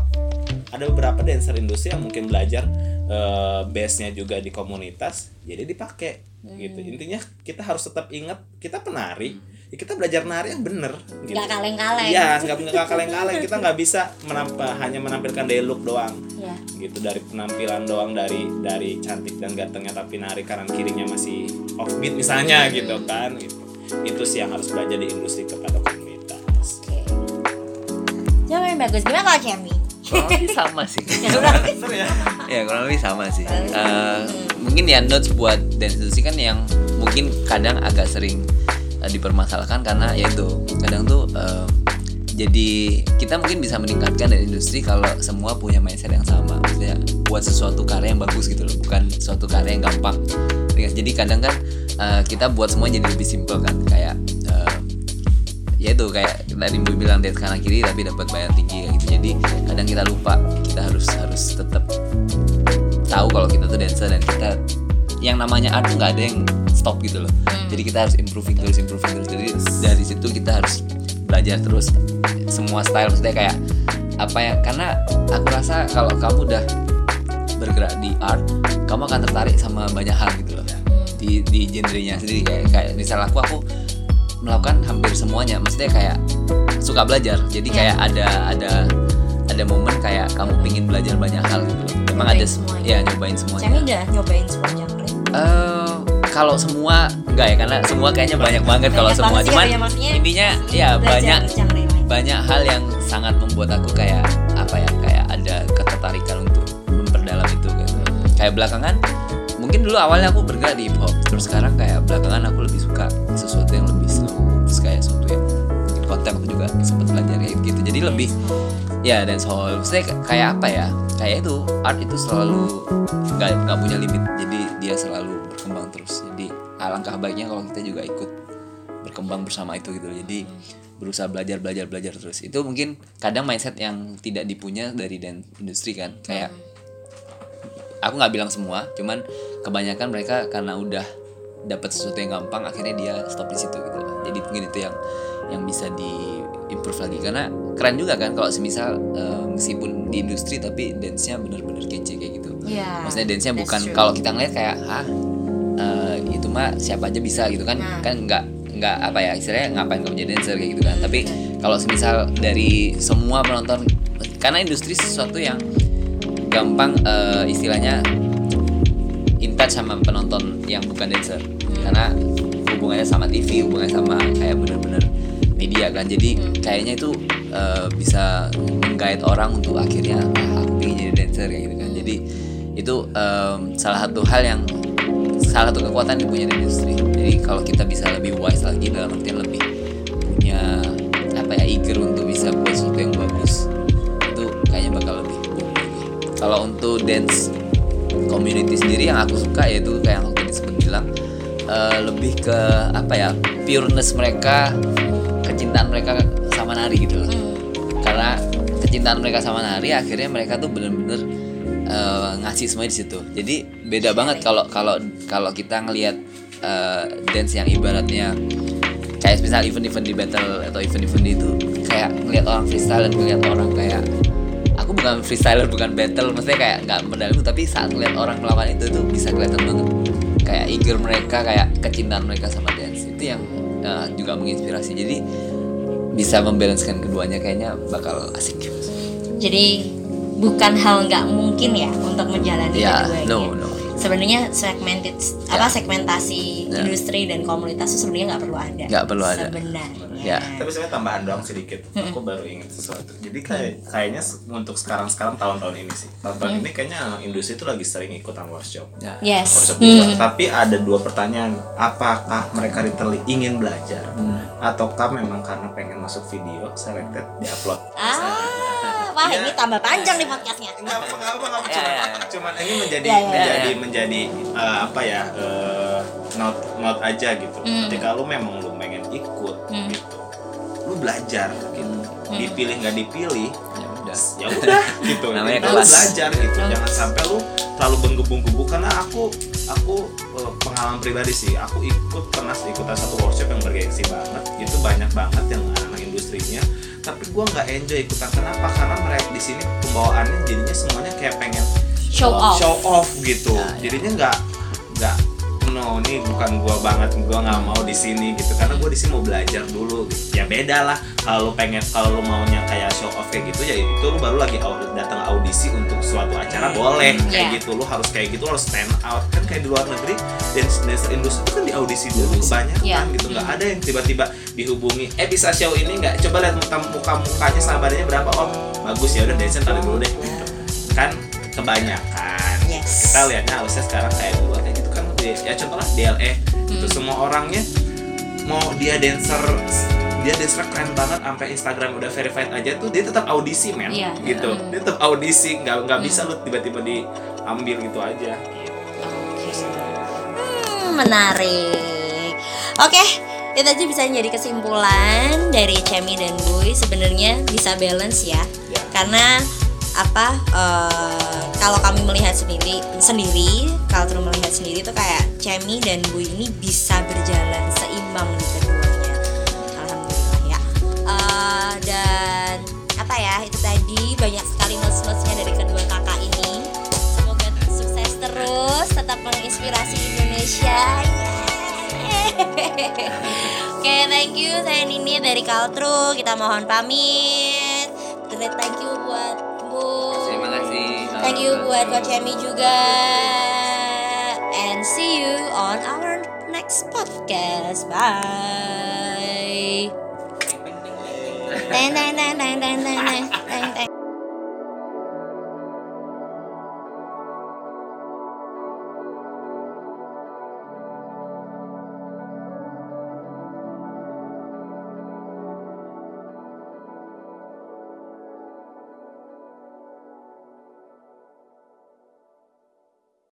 ada beberapa dancer industri yang mungkin belajar eh, base-nya juga di komunitas jadi dipakai gitu Hmm. intinya kita harus tetap ingat kita penari ya kita belajar nari yang bener gitu. Nggak kaleng-kaleng. Iya, nggak nggak kaleng-kaleng. Kita nggak bisa menampa, hanya menampilkan day look doang ya gitu dari penampilan doang dari dari cantik dan gantengnya tapi nari kanan kirinya masih offbeat misalnya gitu kan gitu. itu sih yang harus belajar di industri kepada komunitas oke jawaban yang bagus gimana kalau Cemi kurang lebih sama sih. Ya. ya kurang lebih sama sih. Eh, mungkin ya notes buat dance industry kan yang mungkin kadang agak sering eh, dipermasalahkan karena ya itu kadang tuh eh, jadi kita mungkin bisa meningkatkan dari industri kalau semua punya mindset yang sama. Maksudnya buat sesuatu karya yang bagus gitu loh bukan suatu karya yang gampang. Jadi kadang kan eh, kita buat semua jadi lebih simpel kan. Kayak eh, ya itu kayak tadi Boy bilang dance kanan kiri tapi dapat bayar tinggi kayak gitu. Jadi kadang kita lupa. Kita harus harus tetap tahu kalau kita tuh dancer dan kita yang namanya art tuh nggak ada yang stop gitu loh. Jadi kita harus improving terus improving terus. Jadi dari situ kita harus belajar terus semua style. Maksudnya kayak apa ya? Karena aku rasa kalau kamu udah bergerak di art kamu akan tertarik sama banyak hal gitu loh. Di di genrenya sendiri. Kayak kayak misal aku aku melakukan hampir semuanya. Maksudnya kayak suka belajar. Jadi Ya. kayak ada ada ada momen kayak kamu pingin belajar banyak hal gitu loh. Memang Nyobain ada semuanya. ya nyobain semuanya. Cemi udah nyobain semua genre Eh, kalau semua enggak ya karena semua kayaknya banyak banget kalau semua. cuman ya, intinya ya banyak banyak hal yang sangat membuat aku kayak apa ya kayak ada ketertarikan untuk memperdalam itu gitu. Kayak belakangan mungkin dulu awalnya aku bergerak di hip hop terus sekarang kayak belakangan aku lebih suka sesuatu yang lebih slow terus kayak sesuatu yang mungkin konten aku juga sempat belajar kayak gitu. Jadi lebih ya dance hall saya kayak apa ya kayak itu art itu selalu nggak nggak punya limit jadi dia selalu berkembang terus. Jadi alangkah baiknya kalau kita juga ikut berkembang bersama itu gitu jadi berusaha belajar belajar belajar terus. Itu mungkin kadang mindset yang tidak dipunya dari dance industri kan kayak aku nggak bilang semua cuman kebanyakan mereka karena udah dapat sesuatu yang gampang akhirnya dia stop di situ gitu. Loh. jadi mungkin itu yang yang bisa di improve lagi. Karena keren juga kan kalau semisal eh, meskipun di industri tapi dance-nya bener-bener kece kayak gitu. Iya, maksudnya dance-nya bukan kalau kita ngeliat kayak ah eh, itu mah siapa aja bisa gitu kan. Nah. kan nggak nggak apa ya istilahnya ngapain kamu jadi dancer kayak gitu kan. Tapi kalau semisal dari semua penonton karena industri sesuatu yang gampang eh, istilahnya in touch sama penonton yang bukan dancer. Karena hubungannya sama TV hubungannya sama kayak bener-bener media kan. Jadi kayaknya itu eh, bisa menggait orang untuk akhirnya ah, aku jadi dancer kayak gitu kan. Jadi itu em, salah satu hal yang salah satu kekuatan yang punya di industri. Jadi kalau kita bisa lebih wise lagi dalam artian lebih punya apa ya eager untuk bisa buat sesuatu yang bagus kalau untuk dance community sendiri yang aku suka yaitu kayak yang tadi sempat bilang eh, lebih ke apa ya pureness mereka kecintaan mereka sama nari gitu loh. Karena kecintaan mereka sama nari akhirnya mereka tuh bener-bener eh, ngasih semuanya di situ. Jadi beda banget kalau kalau kalau kita ngelihat eh, dance yang ibaratnya kayak misal event-event di battle atau event-event itu kayak ngeliat orang freestyle dan ngeliat orang kayak aku bukan freestyler bukan battle maksudnya kayak nggak medali tapi saat ngeliat orang melakukan itu tuh bisa kelihatan banget kayak eager mereka kayak kecintaan mereka sama dance itu yang uh, juga menginspirasi jadi bisa membalancekan keduanya kayaknya bakal asik Jadi bukan hal nggak mungkin ya untuk menjalani ya keduanya. no no Sebenarnya segmented apa segmentasi Ya. industri dan komunitas itu sebenarnya nggak perlu ada. Nggak perlu ada. Sebenarnya. Ya. Tapi sebenarnya tambahan doang sedikit. Aku baru ingat sesuatu. Jadi kayak kayaknya untuk sekarang-sekarang tahun-tahun ini sih. Tahun-tahun ini kayaknya industri itu lagi sering ikutan workshop. ya Yes. Workshop. Hmm. Tapi ada dua pertanyaan. Apakah mereka literally ingin belajar ataukah memang karena pengen masuk video selected diupload? Ah, wah Iya. ini tambah panjang nih podcastnya. Enggak apa enggak apa enggak apa. Ya, Cuman, ya, ya. cuman ini menjadi Ya, ya, ya. menjadi Ya, ya. menjadi eh, apa ya? eh, note note aja gitu. Hmm. Ketika lu memang lu pengen ikut Hmm. gitu. Belajar gitu. Dipilih nggak dipilih ya udah ya udah gitu Namanya Jadi lu kelas. belajar gitu Kelas. jangan sampai lu terlalu menggebu-gebu karena aku aku eh, pengalaman pribadi sih aku ikut pernah ikutan satu workshop yang bergengsi banget itu banyak banget yang anak industrinya tapi gua nggak enjoy ikutan kenapa karena mereka di sini pembawaannya jadinya semuanya kayak pengen Show off. show off gitu Ya, ya. jadinya nggak nggak no ini bukan gua banget gua nggak mau di sini gitu. Karena gua di sini mau belajar dulu gitu. ya beda lah kalau pengen kalau lu maunya kayak show off kayak gitu ya itu lu baru lagi datang audisi untuk suatu acara boleh. Kayak Iya. gitu lu harus kayak gitu lu harus stand out. Kan kayak di luar negeri dance dancer industri itu kan di audisi dulu kebanyakan Iya. gitu. Nggak ada yang tiba-tiba dihubungi eh bisa show ini nggak? Coba lihat muka muka mukanya sama badannya berapa. Oh bagus ya udah dance tarik dulu deh gitu. kan kebanyakan. Yes. kita lihatnya harusnya sekarang kayak kan di- ya contohnya DLE itu Hmm. semua orangnya mau dia dancer dia dancer keren banget sampai Instagram udah verified aja tuh dia tetap audisi men Iya. gitu Hmm. dia tetap audisi nggak nggak bisa lu tiba-tiba diambil gitu aja Hmm, menarik. Oke, itu aja bisa jadi kesimpulan dari Cemi dan Boy sebenarnya bisa balance ya. Ya. Karena apa eh, kalau kami melihat sendiri sendiri kalau melihat sendiri tuh kayak Cemi dan Boy ini bisa berjalan seimbang di keduanya alhamdulillah ya Eh, dan apa ya itu tadi banyak sekali notes-notesnya dari kedua kakak ini semoga sukses terus tetap menginspirasi Indonesia. Oke, thank you. Saya Nini dari Kaltru. Kita mohon pamit. Thank you buat Bu. Terima kasih. Thank you buat Coach Emmy juga. And see you on our next podcast. Bye. Teng teng teng teng teng teng teng.